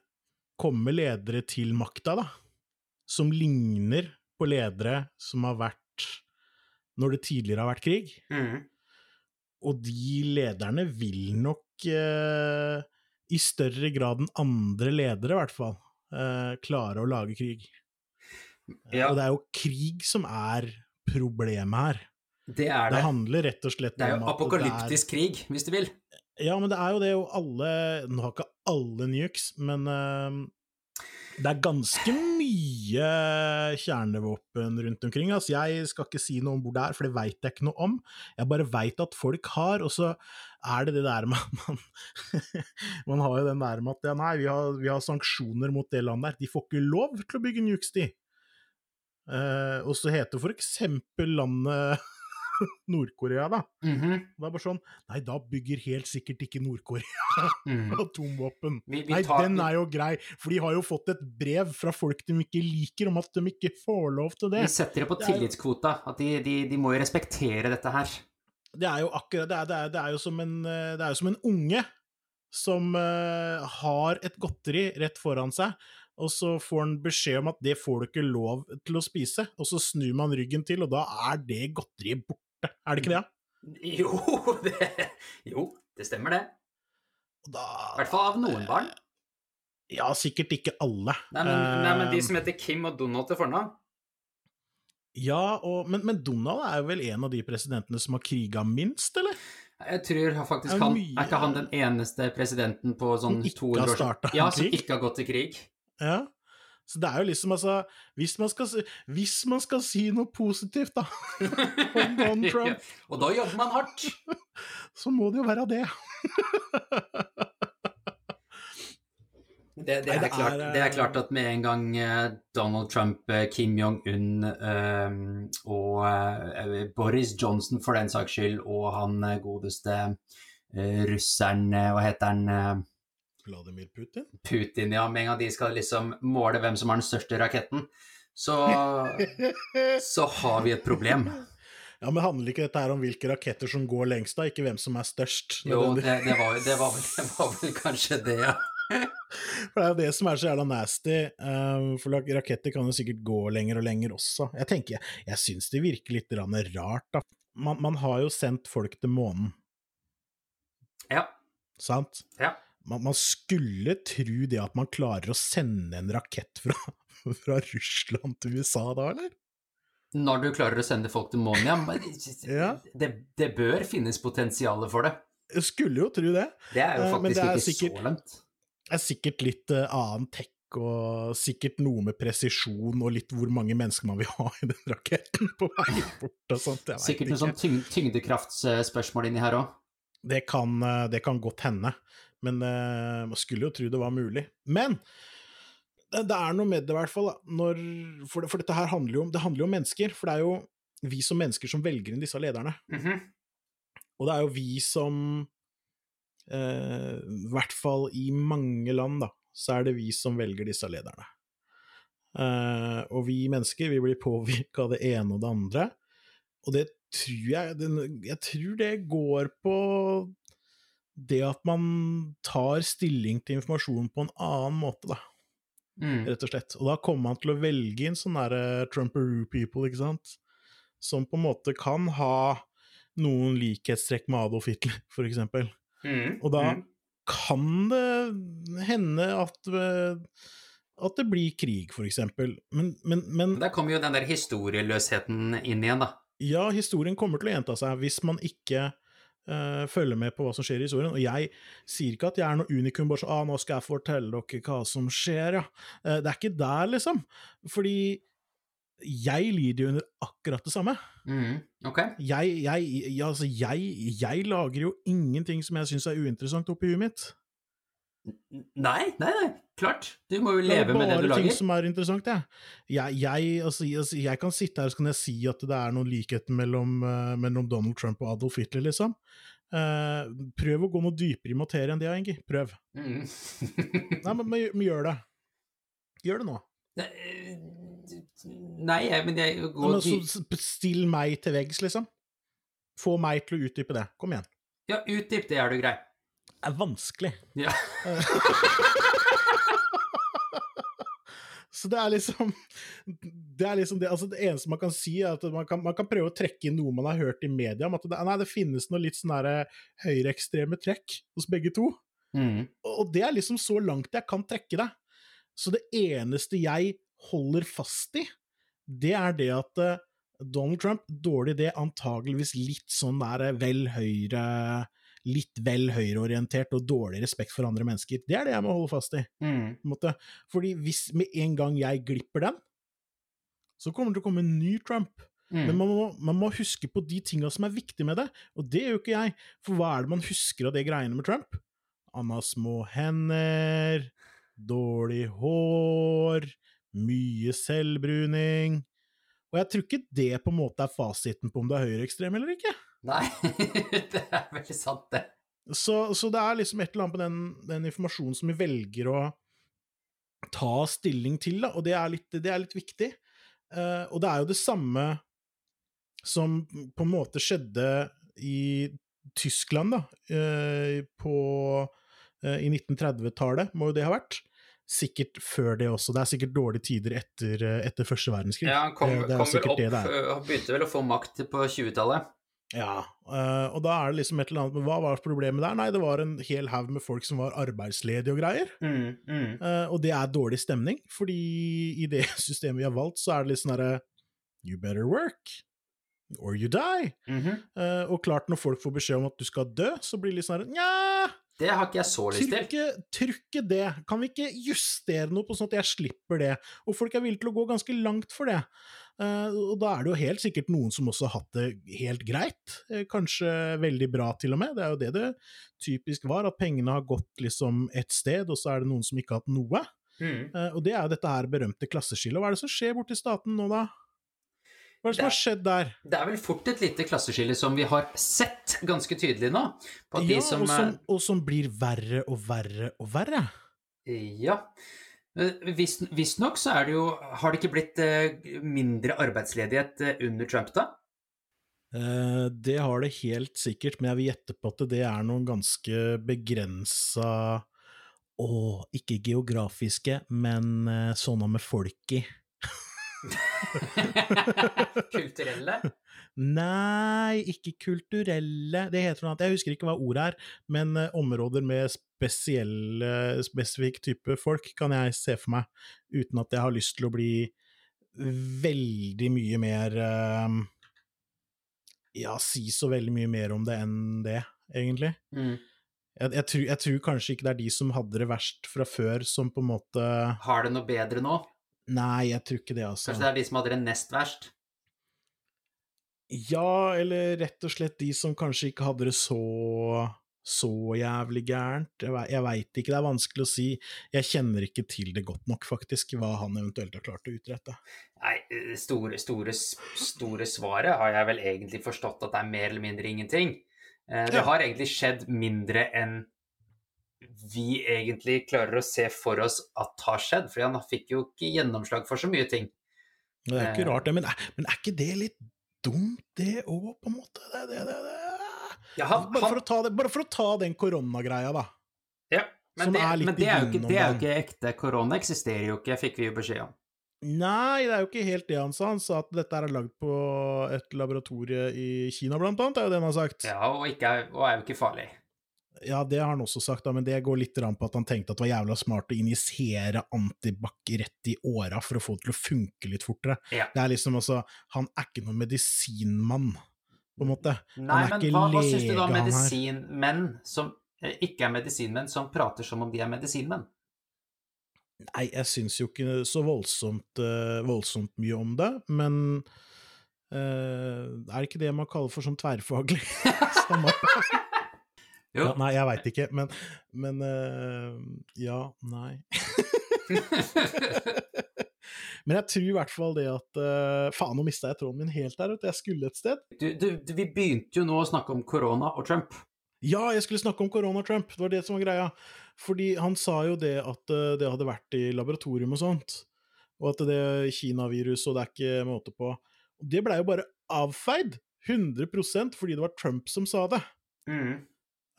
komme ledere til makta, da, som ligner på ledere som har vært når det tidligere har vært krig. Mm. Og de lederne vil nok eh, i større grad enn andre ledere, i hvert fall, eh, klare å lage krig. Ja, Og det er jo krig som er problemet her. det er Det det. handler rett og slett om at Det er jo apokalyptisk apokalyptisk krig, hvis du vil. er, Ja, men det er jo det jo alle Nå har ikke alle nukes, men uh, det er ganske mye kjernevåpen rundt omkring. Altså, jeg skal ikke si noe om hvor det er, for det veit jeg ikke noe om. Jeg bare veit at folk har, og så er det det der med at man <laughs> Man har jo den der med at ja, nei, vi har, vi har sanksjoner mot det landet der. De får ikke lov til å bygge nukes, de. Eh, og så heter for eksempel landet <laughs> Nord-Korea, da. Mhm. Det er bare sånn Nei, da bygger helt sikkert ikke Nord-Korea <laughs> Mm. atomvåpen. Vi, vi Nei, tar, den er jo grei, for de har jo fått et brev fra folk de ikke liker, om at de ikke får lov til det. vi setter det på tillitskvota. At de, de, de må jo respektere dette her. Det er jo akkurat Det er, det er, det er, jo, som en, det er jo som en unge som uh, har et godteri rett foran seg, og så får han beskjed om at det får du ikke lov til å spise, og så snur man ryggen til, og da er det godteriet borte. Er det ikke det? <laughs> Jo, det, jo, det stemmer det. I hvert fall av noen barn. Ja, sikkert ikke alle. Nei, men, nei, men de Eh, som heter Kim og Donald til fornavn Ja, og, men, men Donald er jo vel en av de presidentene som har kriga minst, eller? Jeg tror faktisk er han mye- Er ikke han den eneste presidenten på sånn Som ikke 200 har år som ikke har gått til krig. Ja. Så det er jo liksom, altså Hvis man skal, hvis man skal si noe positivt, da, <laughs> om Donald <laughs> Trump, Og da jobber man hardt. <laughs> så må det jo være det. Det, det, Nei, er klart, det er eh, klart at med en gang eh, Donald Trump, eh, Kim Jong-un og Boris Johnson for den saks skyld, og han godeste russeren, hva heter han, Vladimir Putin? Putin, ja, med en gang de skal liksom måle hvem som har den største raketten, så, <laughs> så har vi et problem. Ja, men handler ikke dette her om hvilke raketter som går lengst, da, ikke hvem som er størst? Jo, det, det, var, det, var, vel, <laughs> det var vel kanskje det, ja. For det er jo det som er så jævla nasty. eh, for raketter kan jo sikkert gå lenger og lenger også. Jeg tenker, jeg syns det virker litt rart, da. Man, man har jo sendt folk til månen, Ja. sant? Ja. Man, man skulle tro det at man klarer å sende en rakett fra, <laughs> fra Russland til USA da, eller? Når du klarer å sende folk til månen, ja. Det, det bør finnes potensial for det. Jeg skulle jo tro det. Det er jo Eh, faktisk er ikke sikkert- så langt. Det er sikkert litt uh, annen tech og sikkert noe med presisjon og litt hvor mange mennesker man vil ha i den raketten på vei bort og sånt. Sikkert noe sånn tyng tyngdekraftspørsmål inni her òg. Det kan, eh, det kan godt hende, men eh, man skulle jo tro det var mulig. Men det, er noe med det, i hvert fall. Når, for, for dette her handler jo, om, det handler jo om mennesker. For det er jo vi som mennesker som velger inn disse lederne. Mhm. Og det er jo vi som eh, I hvert fall i mange land, da, så er det vi som velger disse lederne. Eh, og vi mennesker, vi blir påvirka av det ene og det andre. Og det tror jeg den, Jeg tror det går på det at man tar stilling til informasjonen på en annen måte, da, Mm. rett og slett. Og da kommer man til å velge inn sånne der Trumperoo people, ikke sant, som på en måte kan ha noen likhetstrekk med Adolf Hitler, <laughs> for eksempel. Mm. Og da Mm. kan det hende at, eh, at det blir krig, for eksempel. Men, men, men Der kommer jo den der historieløsheten inn igjen, da. Ja, historien kommer til å gjenta seg hvis man ikke uh, følger med på hva som skjer i historien. Og jeg sier ikke at jeg er noe unikum, bare så ah, nå skal jeg fortelle dere hva som skjer, ja. Uh, det er ikke der, liksom. Fordi jeg lider jo under akkurat det samme. Mm. Ok. Jeg, jeg, jeg, altså, jeg, jeg lager jo ingenting som jeg syns er uinteressant oppi huet mitt. Nei, nei, nei. Klart. Du må jo er leve med det du bare ting lager. som er interessant, jeg. Jeg, jeg, altså, jeg, jeg kan sitte her og så kan jeg si at det er noen likheter mellom, uh, mellom Donald Trump og Adolf Hitler, liksom. Uh, prøv å gå noe dypere i materie enn det, Engi. Prøv. Mm. Nei, men, men, gjør det. Gjør det nå. Nei, jeg- men jeg går nei, men så still meg til veggs, liksom. Få meg til å utdype det. Kom igjen. Ja, utdyp det, er du grei. Det er vanskelig. Ja. <laughs> Så det er liksom Det er liksom det, altså det eneste man kan si, er at man kan, man kan prøve å trekke inn noe man har hørt i media om at det, nei, det finnes noe litt sånn derre høyreekstreme trekk hos begge to. Mm. Og det er liksom så langt jeg kan trekke det. Så det eneste jeg holder fast i, det er det at eh, Donald Trump, dårlig idé, antageligvis litt sånn der eh, vel høyre Litt vel høyreorientert og dårlig respekt for andre mennesker. Det er det jeg må holde fast i. Mm. Fordi hvis med en gang jeg glipper den, så kommer det til å komme en ny Trump. Men Mm. man må, man må huske på de tinga som er viktige med det, og det gjør ikke jeg. For hva er det man husker av det greiene med Trump? Han har små hender, dårlig hår, mye selvbruning. Og jeg tror ikke det på en måte er fasiten på om du er høyreekstrem eller ikke. Nei, <laughs> det er veldig sant, det. Så, så det er liksom et eller annet med den, den informasjonen som vi velger å ta stilling til, da, og det er litt, det er litt viktig. Uh, og det er jo det samme som på en måte skjedde i Tyskland, da, uh, på, uh, i 1930-tallet, må jo det ha vært. Sikkert før det også. Det er sikkert dårlige tider etter, etter første verdenskrig. Ja, han kom, Det- det er kom vel opp det det begynte vel å få makt på 20-tallet. Ja, eh, og da er det liksom et eller annet Hva var problemet der? Nei, det var en hel haug med folk som var arbeidsledige og greier. Mm, mm. Eh, og det er dårlig stemning, fordi i det <laughs> systemet vi har valgt, så er det litt sånn herre You better work, or you die. Mm -hmm. og klart, når folk får beskjed om at du skal dø, så blir det litt sånn herre Nja, Det har ikke jeg så lyst til. Trykke, trykk det. Kan vi ikke justere noe på sånn at jeg slipper det? Og folk er villige til å gå ganske langt for det. Eh, og da er det jo helt sikkert noen som også har hatt det helt greit. Eh, kanskje veldig bra, til og med. Det er jo det det typisk var, at pengene har gått liksom et sted, og så er det noen som ikke har hatt noe. Mm. Eh, og det er jo dette her berømte klasseskillet. Hva er det som skjer borti staten nå, da? Hva er det som har skjedd der? Det er vel fort et lite klasseskille som vi har sett ganske tydelig nå. Ja, de som, og, som, og som blir verre og verre og verre. Ja. Visstnok vis så er det jo Har det ikke blitt eh, mindre arbeidsledighet eh, under Trump, da? Eh, det har det helt sikkert, men jeg vil gjette på at det er noen ganske begrensa og ikke geografiske, men eh, sånne med folk i. <laughs> <laughs> Kulturelle? Nei, ikke kulturelle. Det heter noe annet. Jeg husker ikke hva ordet er, men eh, områder med spesielle, spesifikk type folk kan jeg se for meg, uten at jeg har lyst til å bli veldig mye mer eh, Ja, si så veldig mye mer om det enn det, egentlig. Mm. Jeg, jeg, tror, jeg tror kanskje ikke det er de som hadde det verst fra før, som på en måte Har det noe bedre nå? Nei, jeg tror ikke det, altså. Kanskje det er de som hadde det nest verst? Ja, eller rett og slett de som kanskje ikke hadde det så så jævlig gærent. Jeg, jeg veit ikke, det er vanskelig å si. Jeg kjenner ikke til det godt nok, faktisk, hva han eventuelt har klart å utrette. Nei, det store, store, store svaret har jeg vel egentlig forstått at det er mer eller mindre ingenting. Eh, Det Ja. har egentlig skjedd mindre enn vi egentlig klarer å se for oss at har skjedd, for han fikk jo ikke gjennomslag for så mye ting. Det er ikke Eh. rart, det. Men er, men er ikke det litt dumt, det òg, på en måte? Det, det, det, det. Ja, han, Bare, for ta det, bare for å ta den koronagreia, da. ja, men, det, er men det er jo ikke, det er jo ikke ekte. Korona eksisterer jo ikke, fikk vi jo beskjed om. Nei, det er jo ikke helt det han sa. Han sa at dette er lagd på et laboratorie i Kina, blant annet. Er jo det han har sagt. Ja, og, ikke og er jo ikke farlig. Ja, det har han også sagt, da, men det går litt på at han tenkte at det var jævla smart å injisere antibac rett i åra for å få det til å funke litt fortere. Ja. Det er liksom altså Han er ikke noen medisinmann, på en måte. Nei, er men ikke hva, hva syns du da om medisinmenn som eh, ikke er medisinmenn, som prater som om de er medisinmenn? Nei, jeg syns jo ikke så voldsomt, eh, voldsomt mye om det, men Uh, er det ikke det man kaller for sånn tverrfaglig <laughs> samarbeid? Ja, nei, jeg veit ikke, men, men uh, Ja, nei. <laughs> Men jeg tror i hvert fall det at uh, Faen, nå mista jeg tråden min helt der, vet du. Jeg skulle et sted. Du, du, du, vi begynte jo nå å snakke om korona og Trump. Ja, jeg skulle snakke om korona og Trump, det var det som var greia. Fordi han sa jo det at uh, det hadde vært i laboratorium og sånt. Og at det er Kina-virus, og det er ikke måte på. Og det blei jo bare avfeid! 100% fordi det var Trump som sa det. Mm.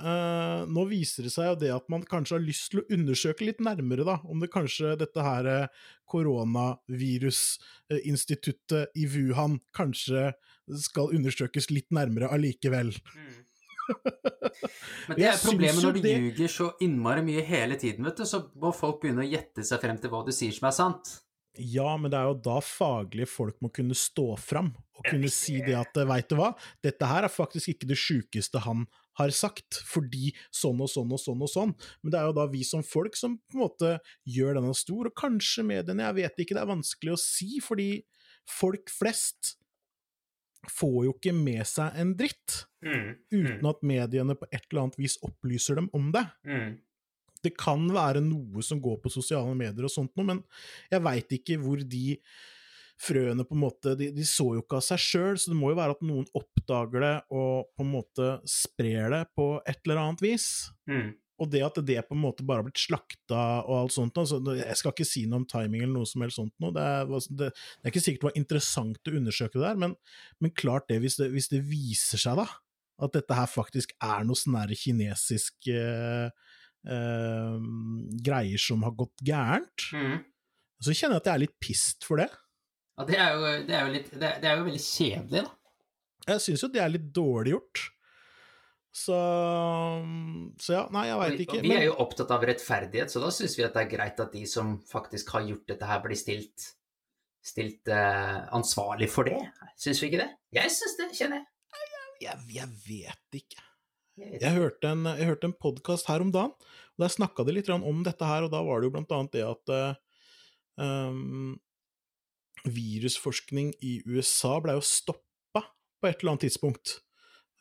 Eh, nå viser det seg jo det at man kanskje har lyst til å undersøke litt nærmere, da, om det kanskje dette her eh, koronavirusinstituttet i Wuhan kanskje skal undersøkes litt nærmere allikevel. Mm. <laughs> Men det er problemet når du det- ljuger så innmari mye hele tiden, vet du, så må folk begynne å gjette seg frem til hva du sier som er sant. Ja, men det er jo da faglige folk må kunne stå fram og kunne si det at veit du hva, dette her er faktisk ikke det sjukeste han har sagt, fordi sånn og sånn og sånn og sånn. Men det er jo da vi som folk som på en måte gjør denne stor, og kanskje mediene, jeg vet ikke, det er vanskelig å si, fordi folk flest får jo ikke med seg en dritt, Mm. uten at mediene på et eller annet vis opplyser dem om det Mm. det kan være noe som går på sosiale medier og sånt noe, men jeg veit ikke hvor de frøene på en måte De, de så jo ikke av seg sjøl, så det må jo være at noen oppdager det og på en måte sprer det på et eller annet vis. Mm. Og det at det på en måte bare har blitt slakta og alt sånt altså, Jeg skal ikke si noe om timing eller noe som helst sånt noe. Det er, det, det er ikke sikkert det var interessant å undersøke det der, men, men klart det hvis, det hvis det viser seg, da, at dette her faktisk er noe sånn kinesisk eh, eh, greier som har gått gærent, Mm. så kjenner jeg at jeg er litt pissed for det. Ja, det er, jo, det, er jo litt, det, er, det er jo veldig kjedelig, da. Jeg syns jo det er litt dårlig gjort. Så, så ja, nei, jeg veit ikke. og vi er jo opptatt av rettferdighet, så da syns vi at det er greit at de som faktisk har gjort dette her, blir stilt, stilt uh, ansvarlig for det. Syns vi ikke det? Jeg syns det, kjenner jeg. jeg, jeg vet ikke. Jeg hørte en, jeg hørte en podkast her om dagen, og der snakka de litt om dette her, og da var det jo blant annet det at um, virusforskning i USA ble jo stoppa på et eller annet tidspunkt,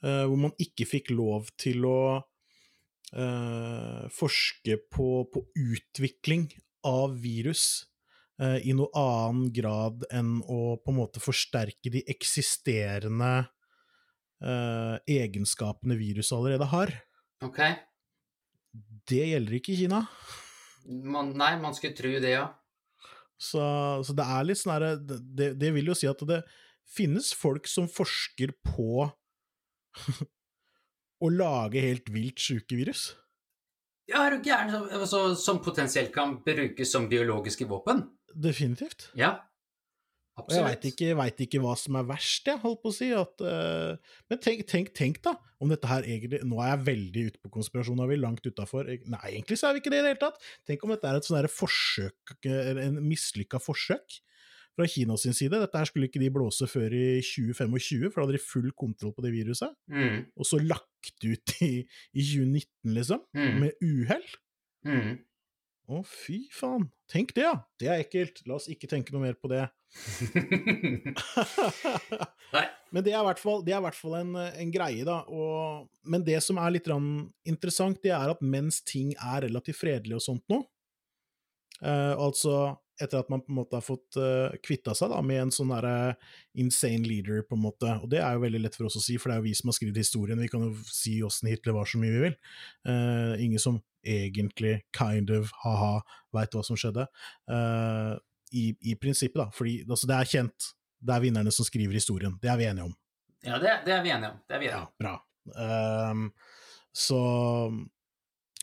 Uh, hvor man ikke fikk lov til å uh, forske på, på utvikling av virus uh, i noe annen grad enn å på en måte forsterke de eksisterende egenskapene viruset allerede har. Ok. Det gjelder ikke i Kina. Man, nei, man skulle tro det, ja. Så, så det er litt sånn herre det, det vil jo si at det finnes folk som forsker på <laughs> å lage helt vilt sjuke virus. Ja, er du gæren? Som- Altså, som potensielt kan brukes som biologiske våpen? Definitivt. Ja. Og jeg veit ikke, vet ikke hva som er verst, jeg, holdt på å si. At, uh, men tenk, tenk, tenk, da, om dette her egentlig Nå er jeg veldig ute på konspirasjon, er vi langt utafor. Nei, egentlig så er vi ikke det i det hele tatt. Tenk om dette er et sånn forsøk, en mislykka forsøk fra Kina sin side. Dette her skulle ikke de blåse før i 2025, for da hadde de full kontroll på det viruset. Mm, Og så lagt ut i, i 2019, liksom, mm, med uhell. mm. Å, fy faen. Tenk det, ja. Det er ekkelt. La oss ikke tenke noe mer på det. <laughs> Men det er i hvert fall, det er i hvert fall en, en greie, da. Og, men det som er litt interessant, det er at mens ting er relativt fredelige og sånt nå, eh, altså etter at man på en måte har fått uh, kvitta seg da, med en sånn derre insane leader, på en måte, og det er jo veldig lett for oss å si, for det er jo vi som har skrevet historien, vi kan jo si åssen Hitler var så mye vi vil. Uh, ingen som egentlig, kind of, ha-ha, veit hva som skjedde. Uh, i, I prinsippet, da, fordi altså, det er kjent, det er vinnerne som skriver historien, det er vi enige om. Ja, det, det er vi enige om. Det er vi Ja, enige om. bra. Um, så,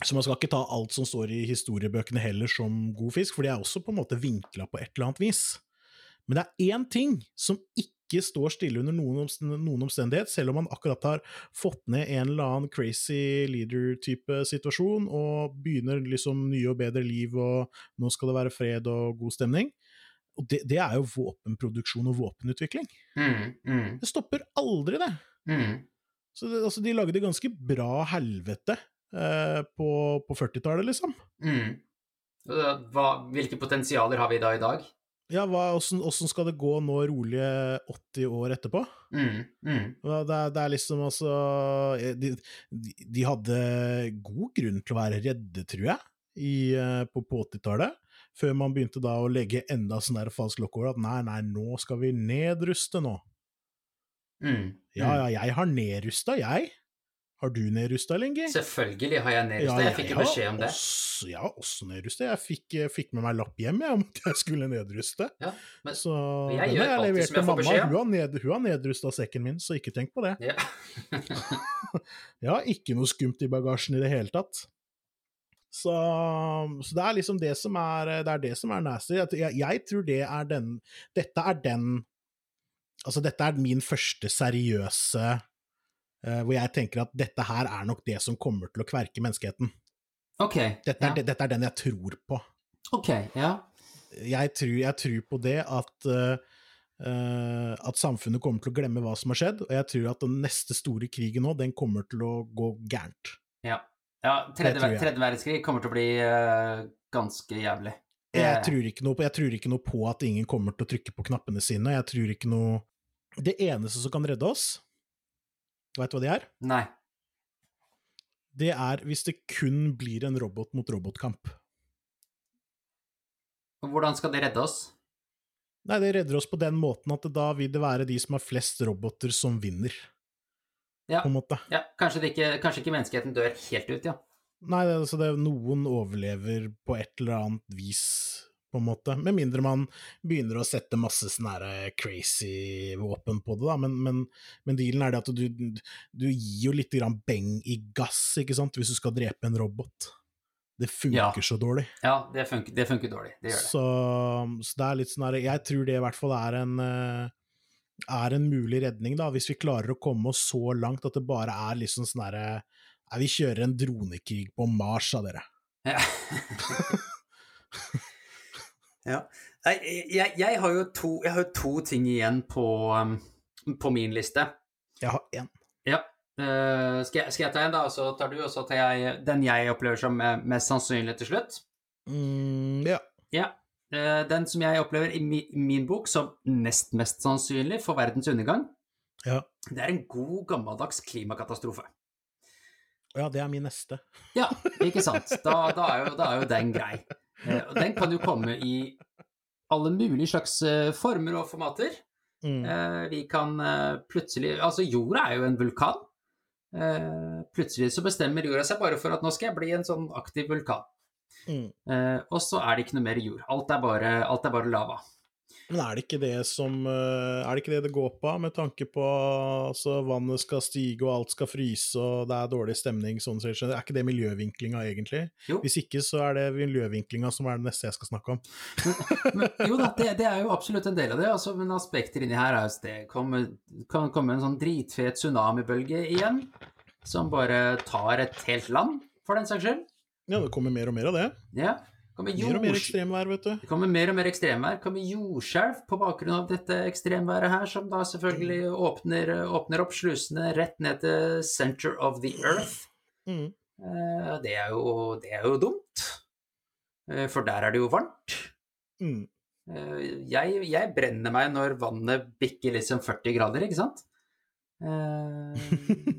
så man skal ikke ta alt som står i historiebøkene heller som god fisk, for de er også på en måte vinkla på et eller annet vis. Men det er én ting som ikke står stille under noen, noen omstendighet, selv om man akkurat har fått ned en eller annen crazy leader-type situasjon, og begynner liksom nye og bedre liv, og nå skal det være fred og god stemning. Og det, det er jo våpenproduksjon og våpenutvikling. Mm, mm, Det stopper aldri, det. mm. Så det, altså, de lagde ganske bra helvete eh, på, på 40-tallet, liksom. Mm. Hva, hvilke potensialer har vi da i dag? Ja, åssen, skal det gå nå rolige 80 år etterpå? Mm, mm. Det, det er liksom altså eh, de, de, de hadde god grunn til å være redde, tror jeg, i, eh, på, på 80-tallet. Før man begynte da å legge enda sånn der falsk lokk over at nei, nei, nå skal vi nedruste nå. Mm. Ja, ja, jeg har nedrusta, jeg. Har du nedrusta, Lingi? Selvfølgelig har jeg nedrusta. jeg fikk jo beskjed om det. Også, jeg har også nedrusta. Jeg fikk, fikk med meg lapp hjem jeg, om at jeg skulle nedruste. Ja, men- så jeg den gjør jeg alltid som jeg får mamma. beskjed om. Hun har, ned, hun har nedrusta sekken min, så ikke tenk på det. Ja. <laughs> Jeg har ikke noe skumt i bagasjen i det hele tatt. Så, så det er liksom det som er det er det som er nasty. Jeg, jeg, jeg tror det er den Dette er den Altså, dette er min første seriøse eh, Hvor jeg tenker at dette her er nok det som kommer til å kverke menneskeheten. Ok. Dette er, ja. dette er den jeg tror på. Ok, ja. Jeg tror, jeg tror på det at eh, eh, at samfunnet kommer til å glemme hva som har skjedd, og jeg tror at den neste store krigen nå, den kommer til å gå gærent. Ja. ja tredje, tredje verdenskrig kommer til å bli uh, ganske jævlig. Jeg tror, ikke noe, på- jeg tror ikke noe på at ingen kommer til å trykke på knappene sine. Jeg tror ikke noe Det eneste som kan redde oss, veit du hva det er? Nei. Det er hvis det kun blir en robot mot robotkamp. Hvordan skal det redde oss? Nei, det redder oss på den måten at da vil det være de som har flest roboter, som vinner, Ja, på en måte. ja kanskje, det ikke, kanskje ikke menneskeheten dør helt ut, ja. Nei, det, altså det, noen overlever på et eller annet vis, på en måte. Med mindre man begynner å sette masse sånne her eh, crazy våpen på det, da. Men, men, men dealen er det at du, du gir jo litt grann beng i gass, ikke sant, hvis du skal drepe en robot. Det funker Ja. så dårlig. Ja, det funker, det funker dårlig. Det gjør det. Så, så det er litt sånn her Jeg tror det i hvert fall er en eh, er en mulig redning, da, hvis vi klarer å komme oss så langt at det bare er liksom sånn herre vi kjører en dronekrig på Mars, sa dere. Ja. <laughs> <laughs> ja. Jeg, jeg, har jo to, jeg har to ting igjen på, um, på min liste. Jeg har én. Ja. Uh, skal, jeg, skal jeg ta en, da, og så tar du, og så tar jeg den jeg opplever som mest sannsynlig til slutt? Mm, ja. Ja. Uh, den som jeg opplever i mi, min bok som nest mest sannsynlig for verdens undergang, Ja. det er en god, gammeldags klimakatastrofe. ja, det er min neste. Ja, ikke sant? Da, da, er, jo, da er jo den grei. Eh, og den kan jo komme i alle mulige slags eh, former og formater. Mm. Eh, vi kan plutselig Altså, jorda er jo en vulkan. Plutselig så bestemmer jorda seg bare for at nå skal jeg bli en sånn aktiv vulkan. Mm. Og så er det ikke noe mer jord. Alt er bare, alt er bare lava. Men er det ikke det som eh, Er det ikke det det går på, med tanke på altså, vannet skal stige og alt skal fryse og det er dårlig stemning, sånn er ikke det miljøvinklinga egentlig? Jo. Hvis ikke, så er det miljøvinklinga som er det neste jeg skal snakke om. Men, jo da, det, det, er jo absolutt en del av det. Altså, men aspekter inni her er at det kommer, kan komme en sånn dritfet tsunamibølge igjen, som bare tar et helt land, for den saks skyld. Ja, det kommer mer og mer av det. Ja. Kommer Mer og mer ekstremvær, vet du. Det kommer mer og mer ekstremvær. Det kommer jordskjelv på bakgrunn av dette ekstremværet her, som da selvfølgelig åpner, åpner opp slusene rett ned til center of the earth. Mm. Eh, Det er jo, det er jo dumt, Eh, for der er det jo varmt. Mm. Eh, Jeg, jeg brenner meg når vannet bikker liksom 40 grader, ikke sant? Eh,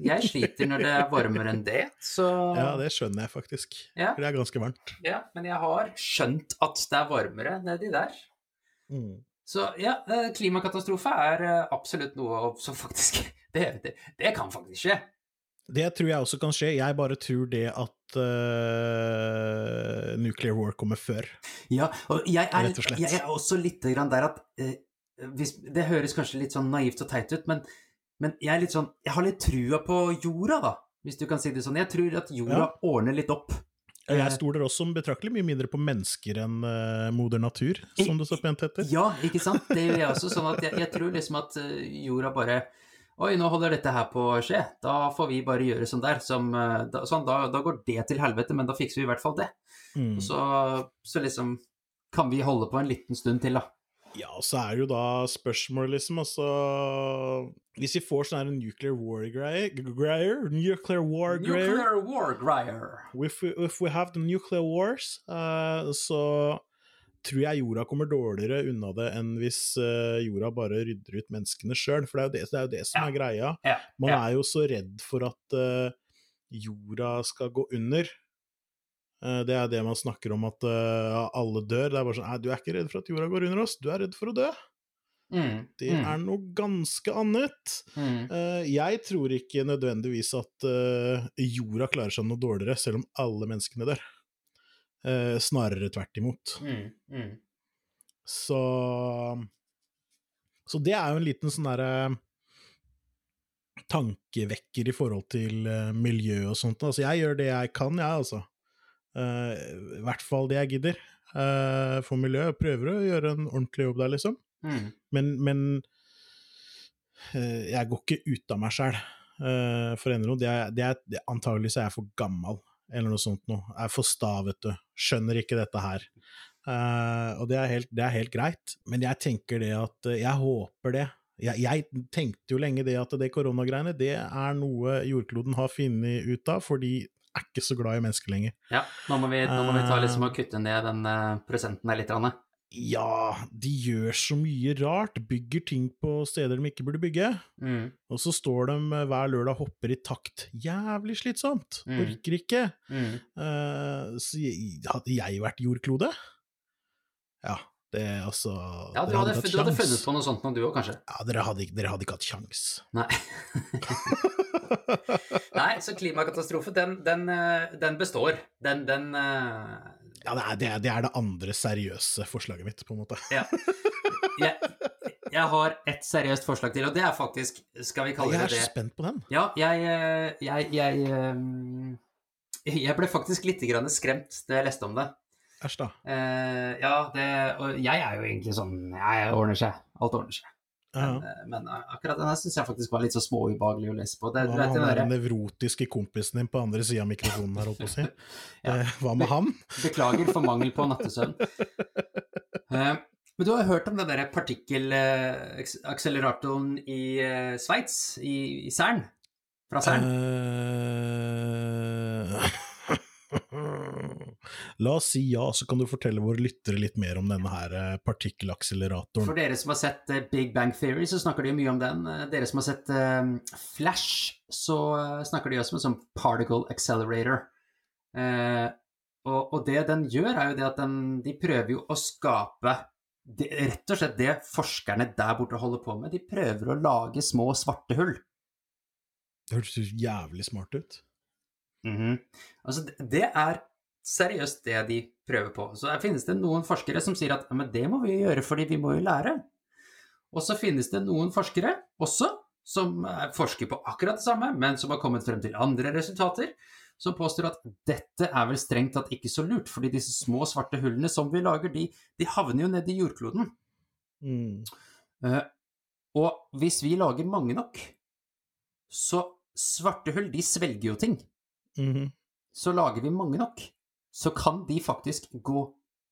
Jeg sliter når det er varmere enn det, så <laughs> Ja, det skjønner jeg faktisk. Ja. For det er ganske varmt. Ja, men jeg har skjønt at det er varmere nedi der. Mm. Så ja, eh, klimakatastrofe er eh, absolutt noe som faktisk <laughs> Det, det, det kan faktisk skje. Det tror jeg også kan skje. Jeg bare tror det at uh, nuclear war kommer før. Ja, og jeg er, Rett og slett. jeg er også litt der at uh, hvis, Det høres kanskje litt sånn naivt og teit ut, men, men jeg sånn Jeg har litt trua på jorda, da, hvis du kan si det sånn. Jeg tror at jorda Ja. ordner litt opp. Jeg stoler også betraktelig mye mindre på mennesker enn uh, moder natur, som det så pent heter. Ja, ikke sant? Det gjør jeg også. Sånn at jeg, jeg tror liksom at eh, jorda bare Oi, nå holder dette her på å skje. Da får vi bare gjøre sånn der. Som, eh, da, sånn, da, da går det til helvete, men da fikser vi i hvert fall det. Mm. Så, så liksom kan vi holde på en liten stund til, da. Ja, og så er det jo da spørsmålet, liksom, altså Hvis vi får sånn her nuclear war-greier Nuclear war-greier Nuclear war grier. if, we- if we have the nuclear wars, uh, så tror jeg jorda kommer dårligere unna det enn hvis uh, jorda bare rydder ut menneskene sjøl, for det er jo det, det, er, jo det som Ja. er greia. Ja, Man ja. er jo så redd for at uh, jorda skal gå under. Eh, det er det man snakker om, at eh, alle dør. Det er bare sånn Nei, du er ikke redd for at jorda går under oss, du er redd for å dø. Mm, Det mm, er noe ganske annet. mm. Eh, jeg tror ikke nødvendigvis at jorda klarer seg noe dårligere, selv om alle menneskene dør. Snarere tvert imot. Mm, mm. Så Så det er jo en liten sånn derre tankevekker i forhold til miljø og sånt. Altså, jeg gjør det jeg kan, jeg, altså. Eh, I hvert fall det jeg gidder. uh, for miljøet. Prøver å gjøre en ordentlig jobb der, liksom. Mm. Men, men uh, jeg går ikke ut av meg sjæl uh, for å endre noe. Det er, det er, det, antageligvis er jeg for gammel, eller noe sånt noe. Jeg er for sta, vet du. Skjønner ikke dette her. Og det er, helt, det er helt greit, men jeg tenker det at Jeg håper det. Jeg, jeg tenkte jo lenge det at det koronagreiene, det er noe jordkloden har funnet ut av, for de er ikke så glad i mennesker lenger. Ja, nå må vi, nå må vi ta Eh. liksom og kutte ned den eh, prosenten der litt. Anne. Ja, de gjør så mye rart. Bygger ting på steder de ikke burde bygge. Mm. Og så står de eh, hver lørdag og hopper i takt. Jævlig slitsomt. Mm. Orker ikke. Mm. Uh, så hadde jeg vært jordklode? Ja, det altså Ja, dere hadde, hadde, hadde funnet på noe sånt nå, du òg, kanskje? Ja, dere hadde, dere hadde ikke hatt kjangs. Nei. <laughs> Nei, så klimakatastrofe, den, den, eh, den består. Den, den uh... Ja, det er, det, er, det er det andre seriøse forslaget mitt, på en måte. Ja. Jeg, jeg har et seriøst forslag til, og det er faktisk Skal vi kalle Jeg det er så spent på den. Ja, jeg eh, Jeg, jeg, jeg ble faktisk litt grann skremt da jeg leste om det. Æsj, da. Uh, ja, det Og jeg er jo egentlig sånn jeg ordner seg. Alt ordner seg. Ja. Men, eh, men akkurat denne syns jeg faktisk var litt så småubehagelig å lese på. Det, Hva med han den der nevrotiske kompisen din på andre sida av mikrofonen her, holdt på å si? <laughs> Ja. Eh, Hva med han? Beklager for mangel på nattesøvn. uh, <laughs> men du har hørt om den der partikkelakseleratoren i uh, Sveits, i, i Cern? Fra Cern? Eh, La oss si ja, så kan du fortelle våre lyttere litt mer om denne her partikkelakseleratoren. For dere som har sett eh, Big Bang Theory, så snakker de mye om den. Eh, Dere som har sett eh, Flash, så eh, snakker de også om en sånn particle accelerator. Eh, og, det den gjør, er jo det at den, de prøver jo å skape det, rett og slett det forskerne der borte holder på med. De prøver å lage små svarte hull. Det hørtes jævlig smart ut. Mhm. Altså, det- det er seriøst det de prøver på. Så her finnes det noen forskere som sier at ja, men det må vi gjøre fordi vi må jo lære. Og så finnes det noen forskere også som forsker på akkurat det samme, men som har kommet frem til andre resultater, som påstår at dette er vel strengt tatt ikke så lurt, fordi disse små svarte hullene som vi lager, de, de havner jo nedi i jordkloden. Mm. Uh, og hvis vi lager mange nok, så svarte hull, de svelger jo ting. Mhm. Så lager vi mange nok, så kan de faktisk gå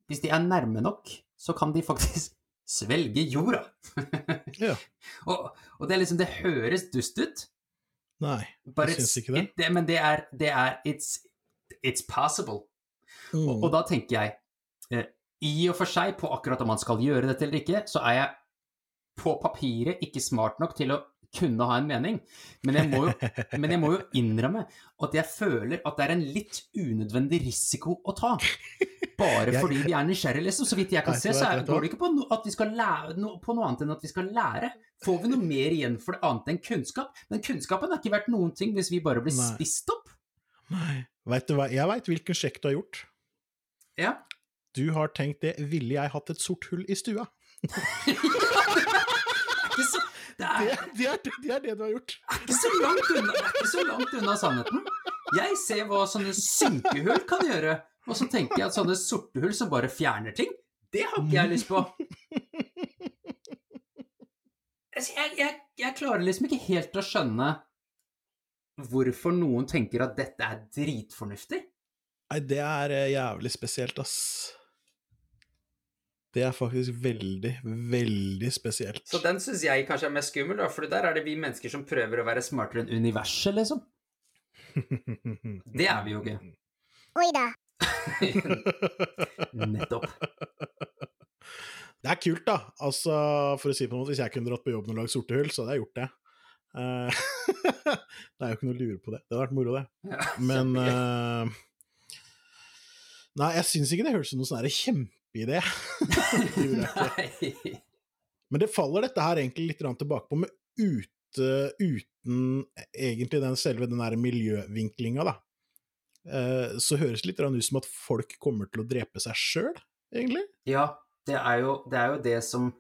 Hvis de er nærme nok, så kan de faktisk <laughs> svelge jorda. <laughs> Ja. og, og det er liksom Det høres dust ut, Nei, jeg syns ikke det. it, men det er, det er it's, it's possible. Mm. Og, og da tenker jeg eh, I og for seg, på akkurat om man skal gjøre dette eller ikke, så er jeg på papiret ikke smart nok til å kunne ha en mening. Men jeg må jo, men jeg må jo innrømme at jeg føler at det er en litt unødvendig risiko å ta. Bare fordi vi er nysgjerrige, liksom. Så vidt jeg kan se, så er, går det ikke på, no, at vi skal lære, no, på noe annet enn at vi skal lære. Får vi noe mer igjen for det annet enn kunnskap? Men kunnskapen er ikke verdt noen ting hvis vi bare blir Nei. spist opp. Nei. Vet du hva, jeg veit hvilken sjekk du har gjort. Ja. Du har tenkt det, ville jeg hatt et sort hull i stua? <laughs> Ikke så, det er, Det, det, er, det er det du har gjort. ikke så langt unna, det er ikke så langt unna sannheten. Jeg ser hva sånne synkehull kan gjøre, og så tenker jeg at sånne sorte hull som bare fjerner ting, det har ikke jeg lyst på. Altså, Jeg, jeg, jeg klarer liksom ikke helt å skjønne hvorfor noen tenker at dette er dritfornuftig. Nei, det er eh, jævlig spesielt, ass. Det er faktisk veldig, veldig spesielt. Så den syns jeg kanskje er mest skummel, da, for der er det vi mennesker som prøver å være smartere enn universet, liksom. <laughs> Det er vi jo ikke. Oi da. <laughs> <laughs> Nettopp. Det er kult, da. Altså, for å si det på en måte, Hvis jeg kunne dratt på jobben og lagd sorte hull, så hadde jeg gjort det. Uh, det er jo ikke noe å lure på det. Det hadde vært moro, det. Ja, Men eh, Nei, jeg syns ikke det høres ut som noe sånn kjempeidé. Det. <laughs> Nei. Men det faller dette her egentlig litt tilbake på, med ute, uten egentlig den selve den der miljøvinklinga, da. Eh, så høres det litt ut som at folk kommer til å drepe seg sjøl, egentlig. Ja, det er jo det, er jo det som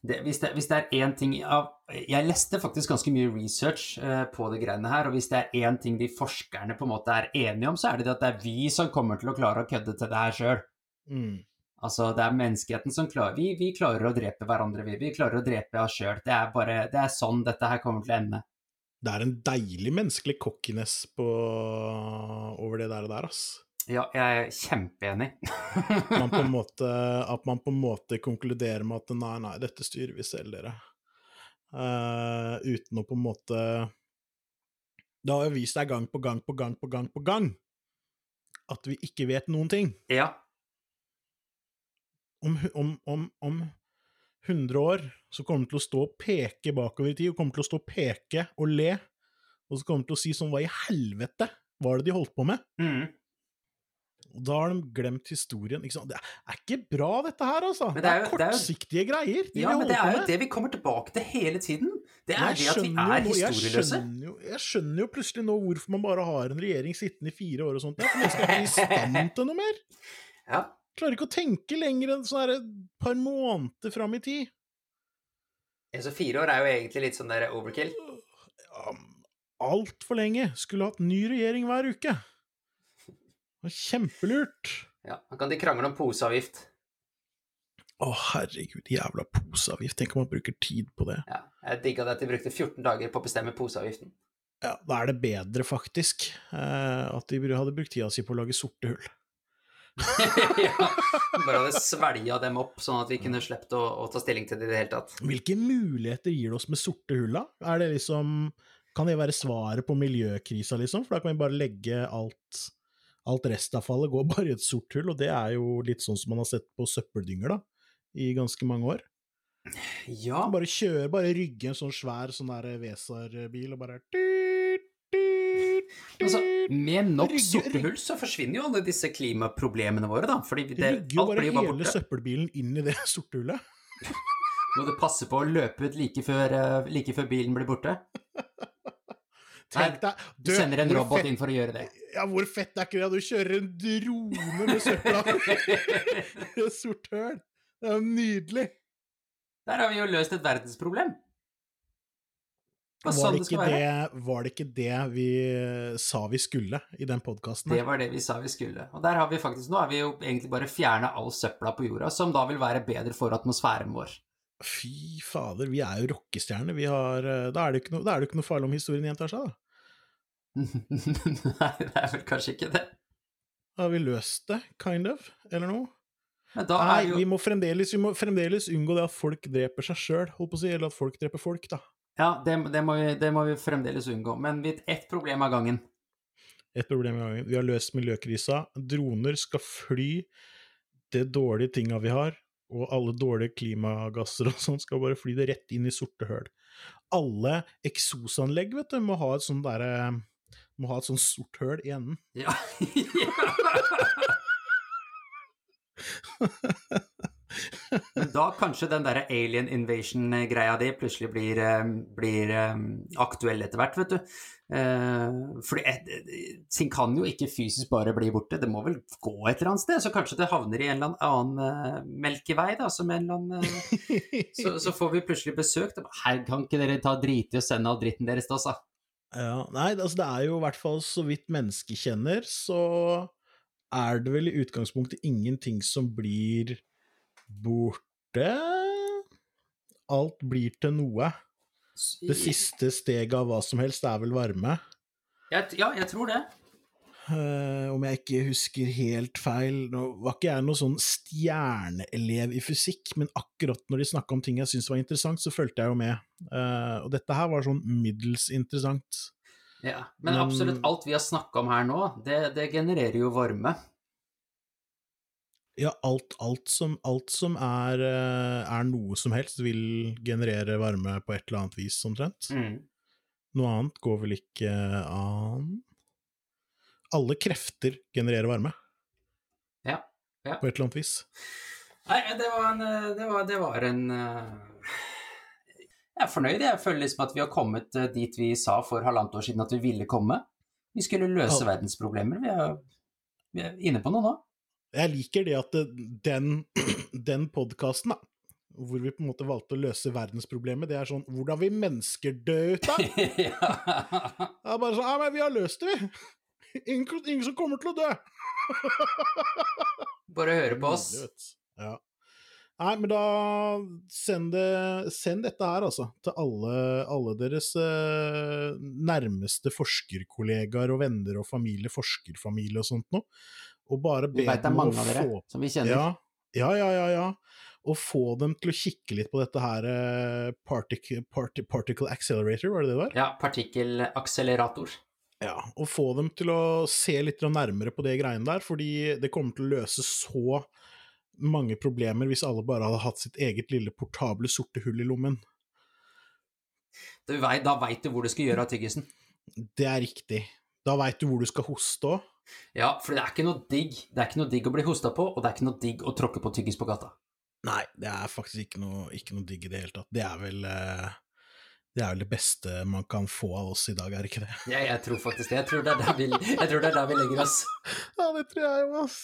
det, hvis, det, hvis det er én ting Jeg leste faktisk ganske mye research eh, på det greiene her, og hvis det er én ting de forskerne på en måte er enige om, så er det det at det er vi som kommer til å klare å kødde til det her sjøl. Mm. Altså, det er menneskeheten som klarer vi, vi klarer å drepe hverandre, vi. Vi klarer å drepe oss sjøl. Det er bare Det er sånn dette her kommer til å ende. Det er en deilig menneskelig cockiness på, over det der, og der ass. Ja, jeg er kjempeenig. Man på en <laughs> måte, at man på en måte konkluderer med at nei, nei, dette styrer vi selv, dere. Uh, uten å på en måte Det har jo vist seg gang på gang på gang på gang på gang at vi ikke vet noen ting. ja. Om, om, om, om 100 år så kommer vi til å stå og peke bakover i tid, og kommer til å stå og peke og le, og så kommer vi til å si sånn Hva i helvete var det de holdt på med? Mm. Og da har de glemt historien. Ikke sant? Det er ikke bra, dette her, altså. Det det er, kortsiktige det er jo- greier. De Ja, men det er jo det vi kommer tilbake til hele tiden. Det er det at vi er jo nå- jeg historieløse. skjønner jo- Jeg skjønner jo plutselig nå hvorfor man bare har en regjering sittende i fire år og sånt. For man skal ikke i stand til noe mer. <laughs> Ja. Klarer ikke å tenke lenger enn sånn et par måneder fram i tid. Så fire år er jo egentlig litt sånn der overkill. Ja, Altfor lenge. Skulle hatt ny regjering hver uke. Det var Kjempelurt. Ja, Da kan de krangle om poseavgift. Å, herregud, jævla poseavgift. Tenk om man bruker tid på det. Ja, jeg digga det at de brukte 14 dager på å bestemme poseavgiften. Ja, Da er det bedre, faktisk, eh, at de hadde brukt tida si på å lage sorte hull. <laughs> ja, bare hadde svelga dem opp, sånn at vi kunne sluppet å, å ta stilling til det i det hele tatt. Hvilke muligheter gir det oss med sorte hull, da? Er det liksom Kan det være svaret på miljøkrisa, liksom? For da kan vi bare legge alt Alt restavfallet går bare i et sort hull, og det er jo litt sånn som man har sett på søppeldynger, da, i ganske mange år. Ja, Bare kjøre, bare rygge en sånn svær sånn der Vesar-bil og bare tut, tut, altså, tut. Med nok Rygge- sorte så forsvinner jo alle disse klimaproblemene våre, da. Fordi det, Rygger jo bare hele borte. søppelbilen inn i det <laughs> sorte hullet. <laughs> Må du passe på å løpe ut like før, eh, like før bilen blir borte. <laughs> Tenk deg Du sender en robot fett- inn for å gjøre det. Ja, hvor fett er ikke det? Du kjører en drone med søpla i et sort høl. Det er jo nydelig. Der har vi jo løst et verdensproblem. Var sånn det, det ikke det, var det ikke det vi eh, sa vi skulle i den podkasten? Det var det vi sa vi skulle. Og der har vi faktisk, nå har vi jo egentlig bare fjerna all søpla på jorda, som da vil være bedre for atmosfæren vår. Fy fader, vi er jo rockestjerner. Vi har, eh, da, er det ikke noe, da er det ikke noe farlig om historien gjentar seg, da. <laughs> Nei, det er vel kanskje ikke det. Da har vi løst det, kind of, eller noe. Men da Nei, jo vi må, vi må fremdeles unngå det at folk dreper seg sjøl, holdt på å si, eller at folk dreper folk, da. Ja, det, det, må vi, det må vi fremdeles unngå. Men vi ett problem av gangen. Et problem av gangen. Vi har løst miljøkrisa. Droner skal fly det dårlige tinga vi har, og alle dårlige klimagasser og sånn skal bare fly det rett inn i sorte høl. Alle eksosanlegg, vet du, må ha et sånt derre må ha et sånt sort høl i enden. Ja. <laughs> <laughs> <laughs> Da kanskje den derre alien invasion-greia di plutselig blir, eh, blir eh, aktuell etter hvert, vet du. For fordi ting kan jo ikke fysisk bare bli borte, det må vel gå et eller annet sted? Så kanskje det havner i en eller annen eh, melkevei, da, som en eller annen eh, så, så får vi plutselig besøk. Her kan ikke dere ta drite i å sende all dritten deres da? Ja, nei, altså det er jo i hvert fall så vidt mennesket kjenner, så er det vel i utgangspunktet ingenting som blir borte. Alt blir til noe. Det siste steget av hva som helst er vel varme. Jeg, ja, jeg tror det. Uh, om jeg ikke husker helt feil Nå var ikke jeg noen sånn stjerneelev i fysikk, men akkurat når de snakka om ting jeg syntes var interessant, så fulgte jeg jo med. Uh, og dette her var sånn middels interessant. Ja, men Men- absolutt alt vi har snakka om her nå, det, det genererer jo varme. Ja, alt, alt, som, alt som er, eh, er noe som helst, vil generere varme på et eller annet vis, omtrent. Mm. Noe annet går vel ikke an Alle krefter genererer varme, Ja. ja. på et eller annet vis. Nei, det var en, eh, det var, det var en eh, Jeg er fornøyd. Jeg føler liksom at vi har kommet dit vi sa for halvannet år siden at vi ville komme. Vi skulle løse verdensproblemer. Vi er, vi er inne på noe nå. Jeg liker det at den, <clears throat> den podkasten, da, hvor vi på en måte valgte å løse verdensproblemet, det er sånn Hvordan vil mennesker dø ut av? <laughs> Det er bare sånn Ja, men vi har løst det, vi! Ingen, ingen som kommer til å dø! <laughs> Bare høre på oss. Ja. Nei, men da send, det, send dette her, altså, til alle, alle deres eh, nærmeste forskerkollegaer og venner og familie, forskerfamilie og sånt noe. Og bare be å mange av dere få som vi kjenner. ja, ja, ja, ja, ja. Og få dem til å kikke litt på dette her uh, particle, parti- particle Accelerator, var det det det var? Ja, partikkelakselerator. Ja, og få dem til å se litt nærmere på det greiene der, fordi det kommer til å løse så mange problemer hvis alle bare hadde hatt sitt eget lille portable sorte hull i lommen. Du vet, da veit du hvor du skal gjøre av tyggisen. Det er riktig. Da veit du hvor du skal hoste òg. Ja, for det er ikke noe digg Det er ikke noe digg å bli hosta på, og det er ikke noe digg å tråkke på tyggis på gata. Nei, det er faktisk ikke noe, ikke noe digg i det hele tatt. Det er vel eh, det er vel det beste man kan få av oss i dag, er det ikke det? Ja, jeg tror faktisk det. Jeg tror det er der vi, jeg tror det er der vi legger oss. <laughs> Ja, det tror jeg jo, ass.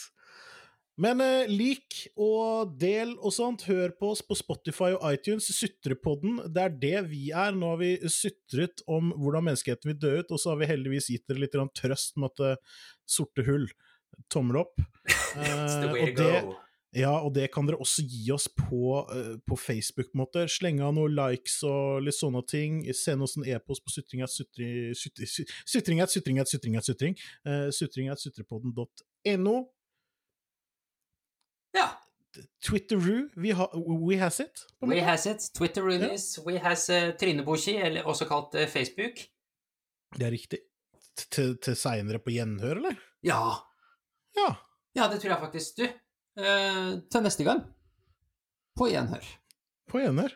Men eh, lik og del og sånt. Hør på oss på Spotify og iTunes. Sutrepodden, det er det vi er. Nå har vi sutret om hvordan menneskeheten vil dø ut, og så har vi heldigvis gitt dere litt trøst med at eh, sorte hull, tommel opp. <laughs> Eh, way og det, ja, og det kan dere også gi oss på, uh, på Facebook. på en måte. Slenge av noen likes og litt sånne ting. Send oss en e-post på sutringat sutri, sutri, sutringat sutringat sutringat sutring. Uh, sutringat sutrepodden.no. Ja. Twitteroo, we, ha, we has it. We has it. Twitter release. We has uh, Tryneboki, eller også kalt uh, Facebook. Det er riktig. T- Til, til seinere på gjenhør, eller? Ja. Ja. Ja, det tror jeg faktisk. Du, uh, til neste gang. På gjenhør. På gjenhør.